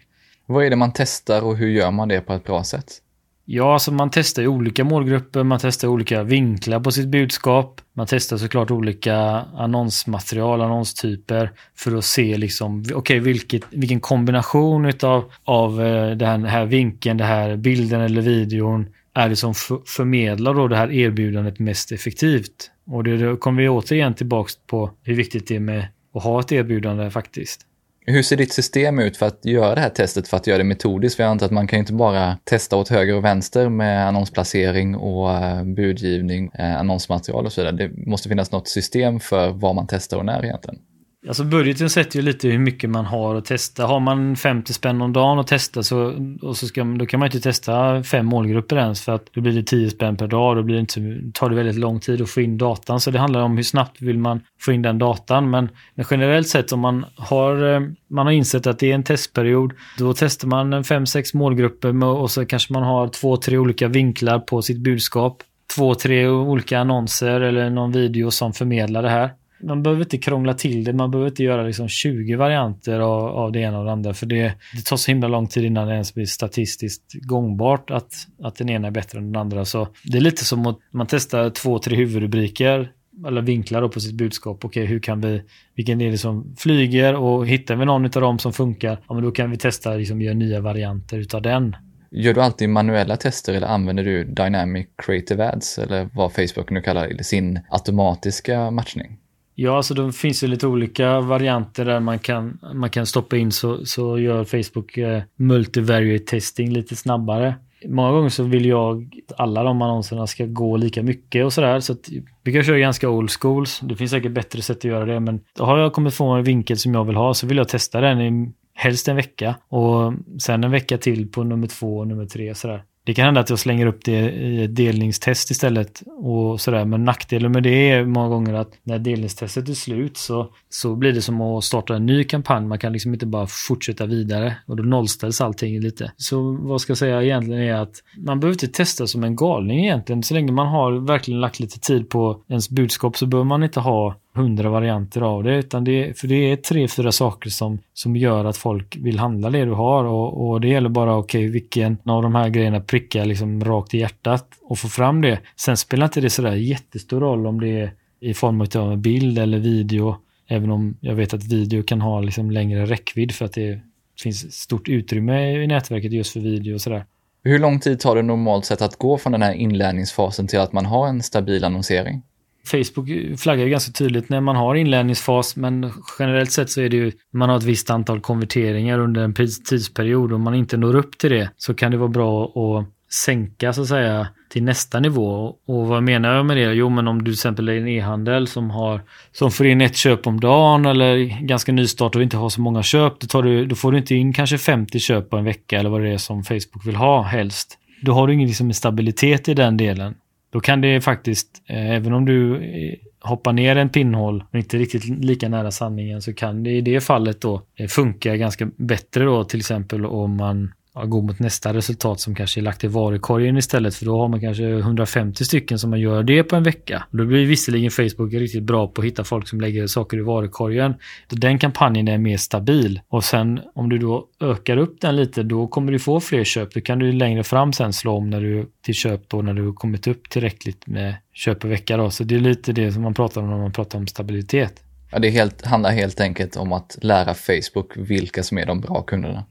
Vad är det man testar och hur gör man det på ett bra sätt? Ja, alltså man testar ju olika målgrupper, man testar olika vinklar på sitt budskap. Man testar såklart olika annonsmaterial, annonstyper för att se liksom, okej, okay, vilken kombination utav, av eh, den här vinkeln, den här bilden eller videon är det som förmedlar då det här erbjudandet mest effektivt. Och det, kommer vi återigen tillbaks på hur viktigt det är med att ha ett erbjudande faktiskt. Hur ser ditt system ut för att göra det här testet, för att göra det metodiskt? För jag antar att man kan inte bara testa åt höger och vänster med annonsplacering och eh, budgivning, eh, annonsmaterial och så vidare. Det måste finnas något system för vad man testar och när egentligen. Alltså budgeten sätter ju lite hur mycket man har att testa. Har man 50 spänn om dagen att testa så, och så ska, då kan man inte testa fem målgrupper ens för att då blir det 10 spänn per dag. Då blir det inte, tar det väldigt lång tid att få in datan. Så det handlar om hur snabbt vill man få in den datan. Men, men generellt sett om man har, eh, man har insett att det är en testperiod, då testar man fem sex målgrupper och så kanske man har två, tre olika vinklar på sitt budskap. Två, tre olika annonser eller någon video som förmedlar det här man behöver inte krångla till det. Man behöver inte göra liksom 20 varianter av, av det ena och det andra. För det, det tar så himla lång tid innan det ens blir statistiskt gångbart att, att den ena är bättre än den andra. Så det är lite som att man testar två, tre huvudrubriker eller vinklar på sitt budskap. Okej, hur kan vi, vilken är det som flyger och hittar vi någon av dem som funkar, ja men då kan vi testa liksom göra nya varianter utav den. Gör du alltid manuella tester eller använder du Dynamic Creative Ads eller vad Facebook nu kallar sin automatiska matchning? Ja, alltså det finns ju lite olika varianter där man kan, man kan stoppa in så, så gör Facebook eh, multivariate testing lite snabbare. Många gånger så vill jag att alla de annonserna ska gå lika mycket och sådär. Så att vi kan köra ganska old schools. Det finns säkert bättre sätt att göra det. Men har jag kommit få en vinkel som jag vill ha så vill jag testa den i helst en vecka. Och sen en vecka till på nummer två och nummer tre. Sådär. Det kan hända att jag slänger upp det i ett delningstest istället och sådär. Men nackdelen med det är många gånger att när delningstestet är slut så, så blir det som att starta en ny kampanj. Man kan liksom inte bara fortsätta vidare och då nollställs allting lite. Så vad ska jag säga egentligen är att man behöver inte testa som en galning egentligen. Så länge man har verkligen lagt lite tid på ens budskap så behöver man inte ha hundra varianter av det. Utan det, för det är tre, fyra saker som, som gör att folk vill handla det du har. Och, och det gäller bara, okej, okay, vilken av de här grejerna prickar liksom rakt i hjärtat och få fram det. Sen spelar inte det sådär jättestor roll om det är i form av en bild eller video. Även om jag vet att video kan ha liksom längre räckvidd för att det finns stort utrymme i nätverket just för video och sådär. Hur lång tid tar det normalt sett att gå från den här inlärningsfasen till att man har en stabil annonsering? Facebook flaggar ju ganska tydligt när man har inlärningsfas, men generellt sett så är det ju, man har ett visst antal konverteringar under en tidsperiod och om man inte når upp till det så kan det vara bra att sänka så att säga till nästa nivå. Och vad menar jag med det? Jo, men om du till exempel är en e-handel som, har, som får in ett köp om dagen eller ganska nystart och inte har så många köp, då, tar du, då får du inte in kanske 50 köp på en vecka eller vad det är som Facebook vill ha helst. Då har du ingen liksom, stabilitet i den delen. Då kan det faktiskt, eh, även om du eh, hoppar ner en pinnhål och inte riktigt lika nära sanningen så kan det i det fallet då eh, funka ganska bättre då till exempel om man ja, gå mot nästa resultat som kanske är lagt i varukorgen istället. För då har man kanske 150 stycken som man gör det på en vecka. Då blir visserligen Facebook riktigt bra på att hitta folk som lägger saker i varukorgen. Den kampanjen är mer stabil. Och sen om du då ökar upp den lite, då kommer du få fler köp. Då kan du längre fram sen slå om när du, till köp då när du har kommit upp tillräckligt med köp per vecka. Då. Så det är lite det som man pratar om när man pratar om stabilitet. Ja, det helt, handlar helt enkelt om att lära Facebook vilka som är de bra kunderna.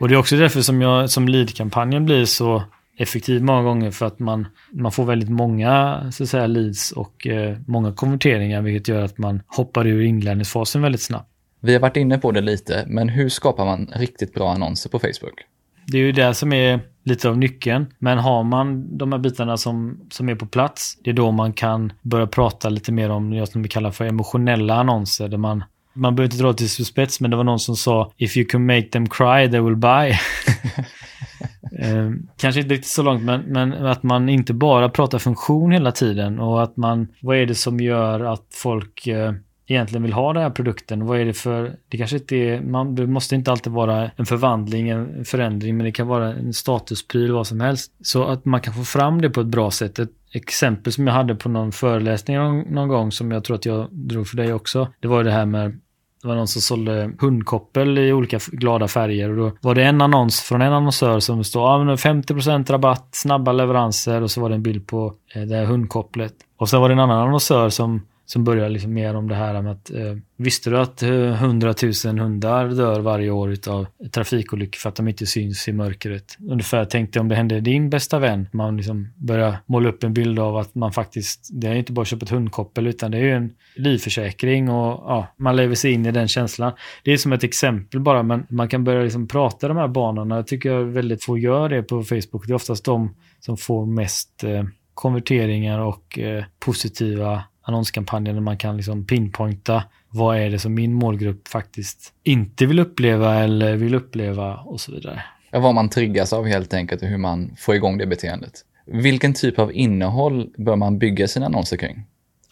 Och det är också därför som, jag, som lead-kampanjen blir så effektiv många gånger för att man, man får väldigt många så att säga, leads och eh, många konverteringar vilket gör att man hoppar ur inlärningsfasen väldigt snabbt. Vi har varit inne på det lite, men hur skapar man riktigt bra annonser på Facebook? Det är ju det som är lite av nyckeln. Men har man de här bitarna som, som är på plats, det är då man kan börja prata lite mer om det som vi kallar för emotionella annonser, där man man behöver inte dra till spets, men det var någon som sa If you can make them cry, they will buy. eh, kanske inte riktigt så långt, men, men att man inte bara pratar funktion hela tiden och att man, vad är det som gör att folk eh, egentligen vill ha den här produkten? Vad är det för, det kanske inte är, man, det måste inte alltid vara en förvandling, en förändring, men det kan vara en statuspryl, vad som helst. Så att man kan få fram det på ett bra sätt. Ett exempel som jag hade på någon föreläsning någon, någon gång som jag tror att jag drog för dig också. Det var det här med det var någon som sålde hundkoppel i olika glada färger. Och då var det en annons från en annonsör som stod ah, 50% rabatt, snabba leveranser och så var det en bild på eh, det här hundkopplet. Och sen var det en annan annonsör som som börjar liksom mer om det här med att eh, visste du att eh, hundratusen eh, hundar dör varje år av trafikolyckor för att de inte syns i mörkret? Ungefär tänkte om det hände din bästa vän. Man liksom börjar måla upp en bild av att man faktiskt, det är inte bara att köpa ett hundkoppel utan det är ju en livförsäkring och ja, man lever sig in i den känslan. Det är som ett exempel bara, men man kan börja liksom prata de här banorna. Jag tycker jag väldigt få gör det på Facebook. Det är oftast de som får mest eh, konverteringar och eh, positiva annonskampanjer där man kan liksom pinpointa vad är det som min målgrupp faktiskt inte vill uppleva eller vill uppleva och så vidare. Ja, vad man triggas av helt enkelt och hur man får igång det beteendet. Vilken typ av innehåll bör man bygga sina annonser kring?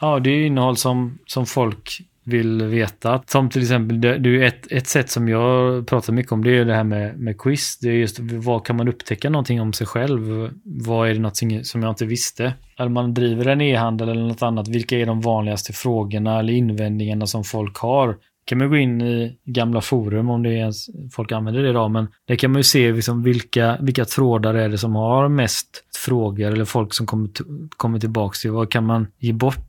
Ja, det är innehåll som, som folk vill veta. Som till exempel, det, det är ett, ett sätt som jag pratar mycket om, det är det här med, med quiz. Det är just vad kan man upptäcka någonting om sig själv? Vad är det något som jag inte visste? Eller man driver en e-handel eller något annat, vilka är de vanligaste frågorna eller invändningarna som folk har? kan man gå in i gamla forum om det är ens folk använder det idag, men där kan man ju se liksom vilka, vilka trådar är det som har mest frågor eller folk som kommer, kommer tillbaka till. Vad kan man ge bort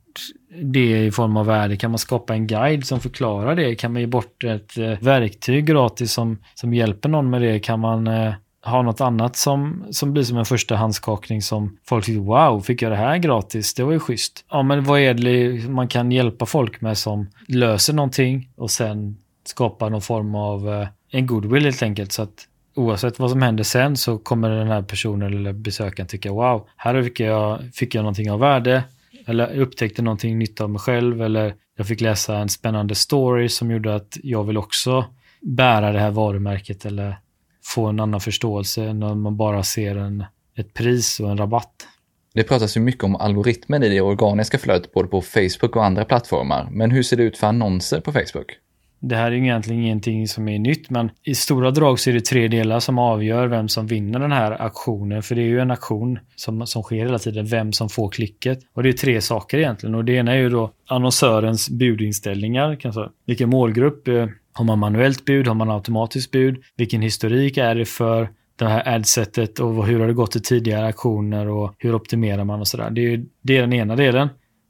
det i form av värde? Kan man skapa en guide som förklarar det? Kan man ge bort ett eh, verktyg gratis som, som hjälper någon med det? Kan man eh, ha något annat som, som blir som en första handskakning som folk tycker wow, fick jag det här gratis? Det var ju schysst. Ja, men vad är det man kan hjälpa folk med som löser någonting och sen skapar någon form av eh, en goodwill helt enkelt så att oavsett vad som händer sen så kommer den här personen eller besökaren tycka wow, här fick jag, fick jag någonting av värde eller upptäckte någonting nytt av mig själv eller jag fick läsa en spännande story som gjorde att jag vill också bära det här varumärket eller få en annan förståelse när man bara ser en, ett pris och en rabatt. Det pratas ju mycket om algoritmen i det organiska flödet både på Facebook och andra plattformar. Men hur ser det ut för annonser på Facebook? Det här är egentligen ingenting som är nytt, men i stora drag så är det tre delar som avgör vem som vinner den här aktionen. För det är ju en aktion som, som sker hela tiden, vem som får klicket. Och det är tre saker egentligen. Och det ena är ju då annonsörens budinställningar, kanske. Vilken målgrupp? Eh, har man manuellt bud? Har man automatiskt bud? Vilken historik är det för det här adsetet och hur har det gått i tidigare aktioner och hur optimerar man och sådär. Det är, det är den ena delen.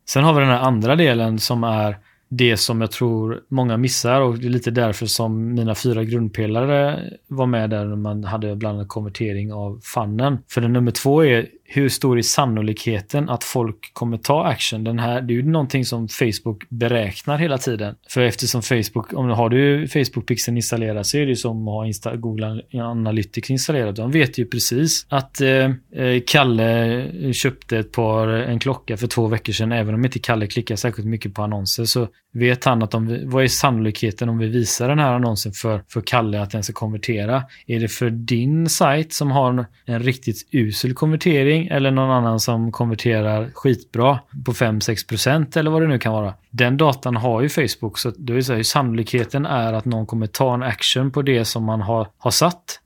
Sen har vi den här andra delen som är det som jag tror många missar och det är lite därför som mina fyra grundpelare var med där när man hade bland annat konvertering av fannen. För det nummer två är hur stor är sannolikheten att folk kommer ta action? Den här, det är ju någonting som Facebook beräknar hela tiden. För eftersom Facebook, om du har du Facebook-pixeln installerad så är det ju som att ha Insta, Google Analytics installerad. De vet ju precis att eh, eh, Kalle köpte ett par, en klocka för två veckor sedan. Även om inte Kalle klickar särskilt mycket på annonser så vet han att om vi, vad är sannolikheten om vi visar den här annonsen för, för Kalle att den ska konvertera? Är det för din sajt som har en, en riktigt usel konvertering eller någon annan som konverterar skitbra på 5-6% eller vad det nu kan vara? Den datan har ju Facebook så det vill säga sannolikheten är att någon kommer ta en action på det som man har, har satt.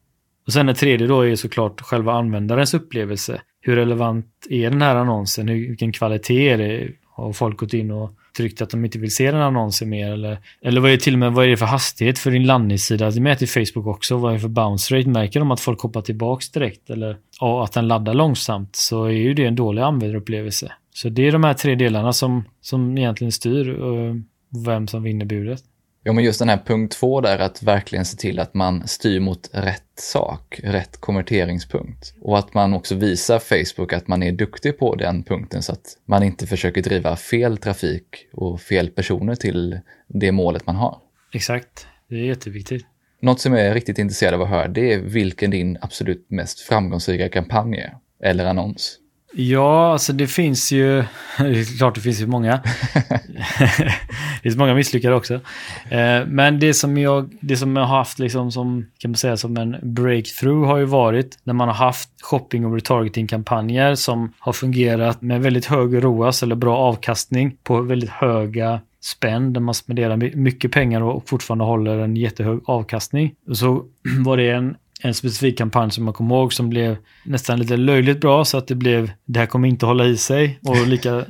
Och sen det tredje då är såklart själva användarens upplevelse. Hur relevant är den här annonsen? Hur, vilken kvalitet är det? Har folk gått in och tryckt att de inte vill se den annonsen mer? Eller, eller vad är till och med vad är det för hastighet för din landningssida? Det mäter Facebook också. Vad är det för bounce rate? Märker de att folk hoppar tillbaks direkt eller att den laddar långsamt så är ju det en dålig användarupplevelse. Så det är de här tre delarna som, som egentligen styr eh, vem som vinner budet. Ja, men just den här punkt två där, att verkligen se till att man styr mot rätt sak, rätt konverteringspunkt. Och att man också visar Facebook att man är duktig på den punkten så att man inte försöker driva fel trafik och fel personer till det målet man har. Exakt, det är jätteviktigt. Något som jag är riktigt intresserad av att höra, det är vilken din absolut mest framgångsrika kampanj är, eller annons. Ja, alltså det finns ju, det är klart det finns ju många. det finns många misslyckade också. Eh, men det som jag, det som jag har haft liksom som, kan man säga som en breakthrough har ju varit när man har haft shopping och retargeting-kampanjer som har fungerat med väldigt hög ROAS eller bra avkastning på väldigt höga spänn där man spenderar mycket pengar och fortfarande håller en jättehög avkastning. Så var det en en specifik kampanj som man kommer ihåg som blev nästan lite löjligt bra så att det blev det här kommer inte hålla i sig och lika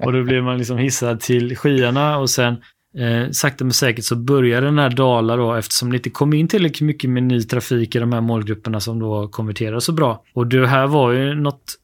och då blev man liksom hissad till skyarna och sen Eh, sakta men säkert så började den här dala då eftersom det inte kom in tillräckligt mycket med ny trafik i de här målgrupperna som då konverterade så bra. Och det här var ju något,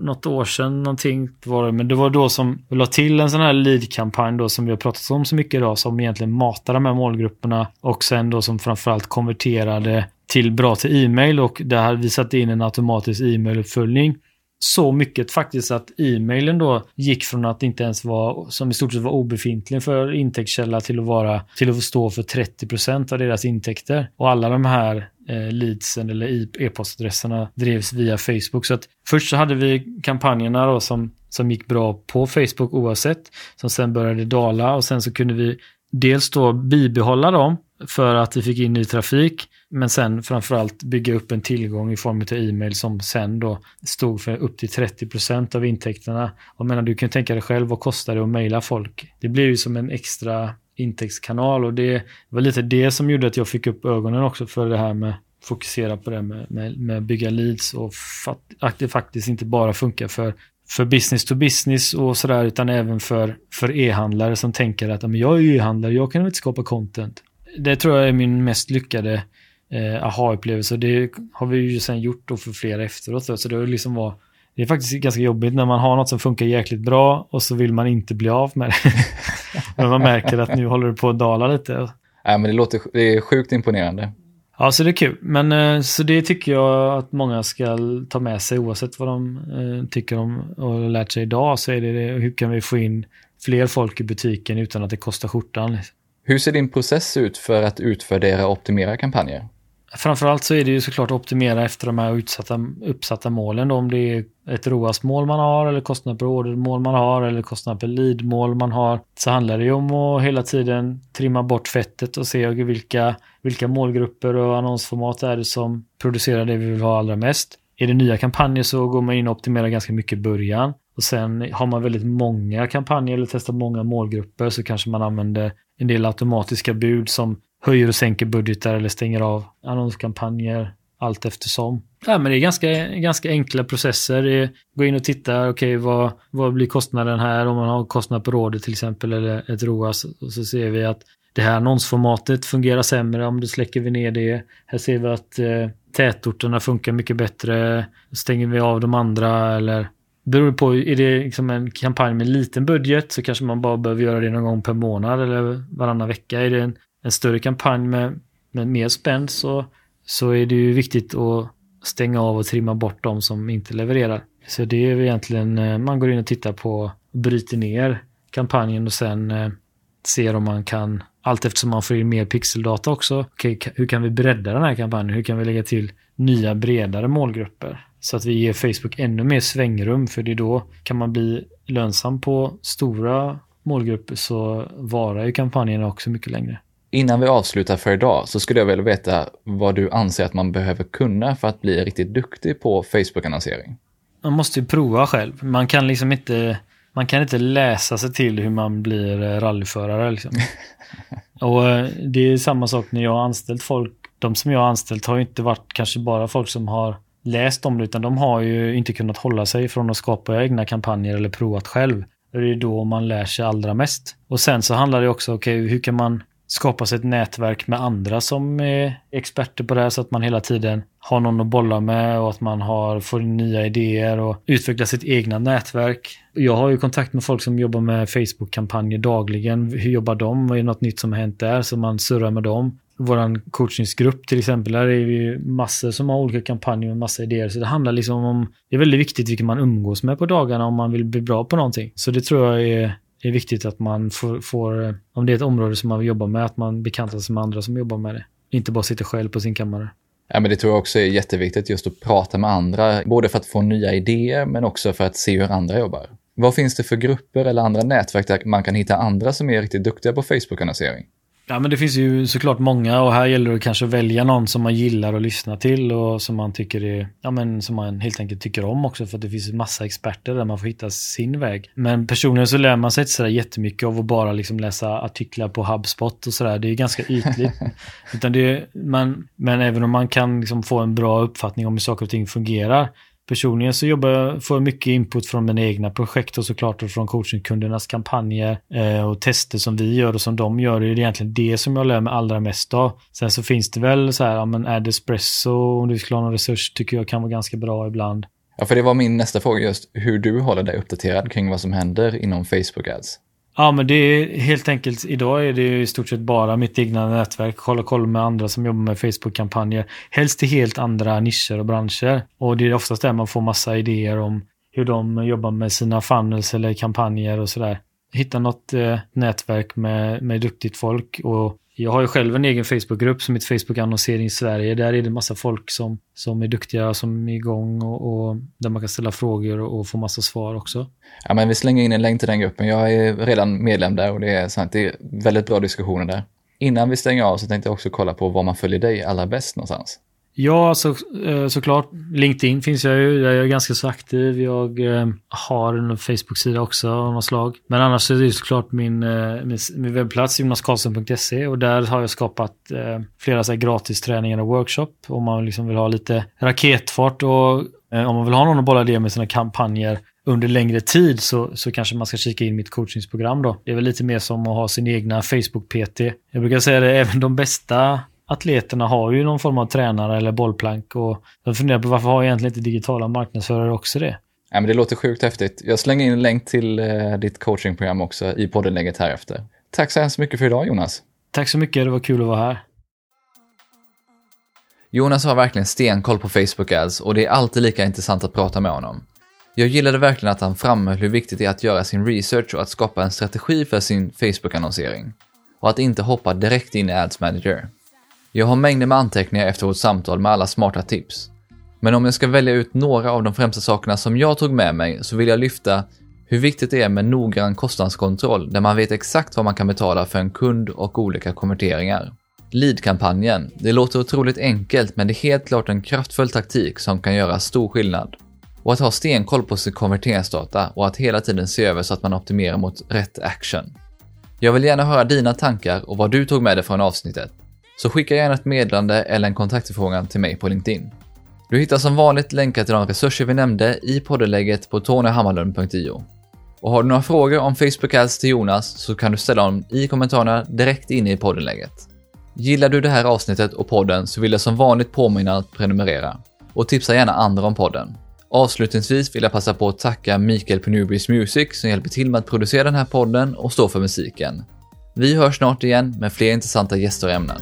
något år sedan någonting var det, men det var då som vi la till en sån här lead-kampanj då som vi har pratat om så mycket idag som egentligen matar de här målgrupperna och sen då som framförallt konverterade till bra till e-mail och där hade vi satt in en automatisk e-mailuppföljning så mycket faktiskt att e-mailen då gick från att inte ens vara, som i stort sett var obefintlig för intäktskälla till att vara, till att stå för 30% av deras intäkter. Och alla de här eh, leadsen eller e-postadresserna drevs via Facebook. Så att först så hade vi kampanjerna då som, som gick bra på Facebook oavsett, som sen började dala och sen så kunde vi dels då bibehålla dem för att vi fick in ny trafik men sen framförallt bygga upp en tillgång i form av e-mail som sen då stod för upp till 30 procent av intäkterna. Och menar, du kan tänka dig själv, vad kostar det att mejla folk? Det blir ju som en extra intäktskanal och det var lite det som gjorde att jag fick upp ögonen också för det här med fokusera på det med, med, med bygga leads och att det faktiskt inte bara funkar för för business to business och sådär utan även för, för e-handlare som tänker att jag är e-handlare, jag kan väl inte skapa content. Det tror jag är min mest lyckade eh, aha-upplevelse. Det har vi ju sen gjort då för flera efteråt. Så det, liksom var, det är faktiskt ganska jobbigt när man har något som funkar jäkligt bra och så vill man inte bli av med det. men man märker att nu håller det på att dala lite. Ja, men det, låter, det är sjukt imponerande. Ja, så det är kul. Men eh, så det tycker jag att många ska ta med sig oavsett vad de eh, tycker om och lärt sig idag. Så är det, det hur kan vi få in fler folk i butiken utan att det kostar skjortan. Hur ser din process ut för att utvärdera och optimera kampanjer? Framförallt så är det ju såklart att optimera efter de här utsatta, uppsatta målen. Då, om det är ett ROAS-mål man har eller kostnad per ordermål man har eller kostnad per lead-mål man har. Så handlar det ju om att hela tiden trimma bort fettet och se vilka, vilka målgrupper och annonsformat är det som producerar det vi vill ha allra mest. Är det nya kampanjer så går man in och optimerar ganska mycket i början. Och sen har man väldigt många kampanjer eller testar många målgrupper så kanske man använder en del automatiska bud som höjer och sänker budgetar eller stänger av annonskampanjer allt eftersom. Ja, men det är ganska, ganska enkla processer. Gå in och titta, okej okay, vad, vad blir kostnaden här om man har kostnad på rådet till exempel eller ett ROAS och så ser vi att det här annonsformatet fungerar sämre om du släcker vi ner det. Här ser vi att eh, tätorterna funkar mycket bättre. Stänger vi av de andra eller beror på, är det liksom en kampanj med liten budget så kanske man bara behöver göra det någon gång per månad eller varannan vecka. Är det en en större kampanj med, med mer spänn så, så är det ju viktigt att stänga av och trimma bort de som inte levererar. Så det är egentligen, eh, man går in och tittar på, och bryter ner kampanjen och sen eh, ser om man kan, allt eftersom man får in mer pixeldata också, okay, hur kan vi bredda den här kampanjen? Hur kan vi lägga till nya bredare målgrupper? Så att vi ger Facebook ännu mer svängrum för det är då kan man bli lönsam på stora målgrupper så varar ju kampanjerna också mycket längre. Innan vi avslutar för idag så skulle jag vilja veta vad du anser att man behöver kunna för att bli riktigt duktig på Facebook-annonsering. Man måste ju prova själv. Man kan liksom inte, man kan inte läsa sig till hur man blir eh, rallyförare. Liksom. och eh, det är samma sak när jag har anställt folk. De som jag har anställt har inte varit kanske bara folk som har läst om det utan de har ju inte kunnat hålla sig från att skapa egna kampanjer eller provat själv. Det är då man lär sig allra mest. Och sen så handlar det också, okej, okay, hur kan man skapa sig ett nätverk med andra som är experter på det här så att man hela tiden har någon att bolla med och att man har, får nya idéer och utvecklar sitt egna nätverk. Jag har ju kontakt med folk som jobbar med Facebook-kampanjer dagligen. Hur jobbar de? Vad är något nytt som har hänt där? Så man surrar med dem. Vår coachningsgrupp till exempel, där är vi massor som har olika kampanjer och massa idéer. Så det handlar liksom om, det är väldigt viktigt vilka man umgås med på dagarna om man vill bli bra på någonting. Så det tror jag är det är viktigt att man får, får, om det är ett område som man vill jobba med, att man bekantar sig med andra som jobbar med det. Inte bara sitter själv på sin kammare. Ja, men det tror jag också är jätteviktigt just att prata med andra, både för att få nya idéer men också för att se hur andra jobbar. Vad finns det för grupper eller andra nätverk där man kan hitta andra som är riktigt duktiga på Facebook-annonsering? Ja, men det finns ju såklart många och här gäller det kanske att välja någon som man gillar att lyssna till och som man tycker är, ja men som man helt enkelt tycker om också för att det finns massa experter där man får hitta sin väg. Men personligen så lär man sig inte sådär jättemycket av att bara liksom läsa artiklar på HubSpot och sådär. Det är ganska ytligt. Utan det, man, men även om man kan liksom få en bra uppfattning om hur saker och ting fungerar Personligen så jobbar jag, får jag mycket input från mina egna projekt och såklart och från coachingkundernas kampanjer eh, och tester som vi gör och som de gör. Det är egentligen det som jag lär mig allra mest av. Sen så finns det väl så här, ja men är det espresso om du skulle ha någon resurs tycker jag kan vara ganska bra ibland. Ja, för det var min nästa fråga just, hur du håller dig uppdaterad kring vad som händer inom Facebook Ads. Ja, men det är helt enkelt, idag är det i stort sett bara mitt egna nätverk. Kolla koll med andra som jobbar med Facebook-kampanjer. Helst i helt andra nischer och branscher. Och det är oftast där man får massa idéer om hur de jobbar med sina funnels eller kampanjer och sådär. Hitta något eh, nätverk med, med duktigt folk och jag har ju själv en egen Facebookgrupp som heter Facebook Annonsering Sverige. Där är det massa folk som, som är duktiga, som är igång och, och där man kan ställa frågor och, och, få massa svar också. Ja, men vi slänger in en länk till den gruppen. Jag är redan medlem där och det är, sant, det är väldigt bra diskussioner där. Innan vi stänger av så tänkte jag också kolla på var man följer dig allra bäst någonstans. Ja, så, såklart. LinkedIn finns jag ju. Där jag är ganska så aktiv. Jag eh, har en Facebook-sida också av något slag. Men annars är det såklart min, eh, min, min webbplats jonaskarlsson.se och där har jag skapat flera så här, gratis träningar och workshop om man liksom vill ha lite raketfart och om man vill ha någon att bolla det med sina kampanjer under längre tid så, så kanske man ska kika in mitt coachningsprogram då. Det är väl lite mer som att ha sin egna Facebook-PT. Jag brukar säga det, även de bästa atleterna har ju någon form av tränare eller bollplank och jag funderar på varför har egentligen inte digitala marknadsförare också det? Ja, men det låter sjukt häftigt. Jag slänger in en länk till eh, ditt coachingprogram också i poddenlägget här efter. Tack så hemskt mycket för idag Jonas. Tack så mycket, det var kul att vara här. Jonas har verkligen stenkoll på Facebook Ads och det är alltid lika intressant att prata med honom. Jag gillade verkligen att han framhöll hur viktigt det är att göra sin research och att skapa en strategi för sin Facebook-annonsering. Och att inte hoppa direkt in i Ads Manager. Jag har mängder med anteckningar efter vårt samtal med alla smarta tips. Men om jag ska välja ut några av de främsta sakerna som jag tog med mig så vill jag lyfta hur viktigt det är med noggrann kostnadskontroll där man vet exakt vad man kan betala för en kund och olika konverteringar. Lead-kampanjen. Det låter otroligt enkelt men det är helt klart en kraftfull taktik som kan göra stor skillnad. Och att ha stenkoll på sin konverteringsdata och att hela tiden se över så att man optimerar mot rätt action. Jag vill gärna höra dina tankar och vad du tog med dig från avsnittet. Så skicka gärna ett meddelande eller en kontaktförfrågan till mig på LinkedIn. Du hittar som vanligt länkar till de resurser vi nämnde i poddenlägget på tonyhammarlund.io. Och har du några frågor om Facebook Ads till Jonas så kan du ställa dem i kommentarerna direkt inne i poddenlägget. Gillar du det här avsnittet och podden så vill jag som vanligt påminna att prenumerera. Och tipsa gärna andra om podden. Avslutningsvis vill jag passa på att tacka Mikael på Newbies Music som hjälper till med att producera den här podden och stå för musiken. Vi hörs snart igen med fler intressanta gäster och ämnen.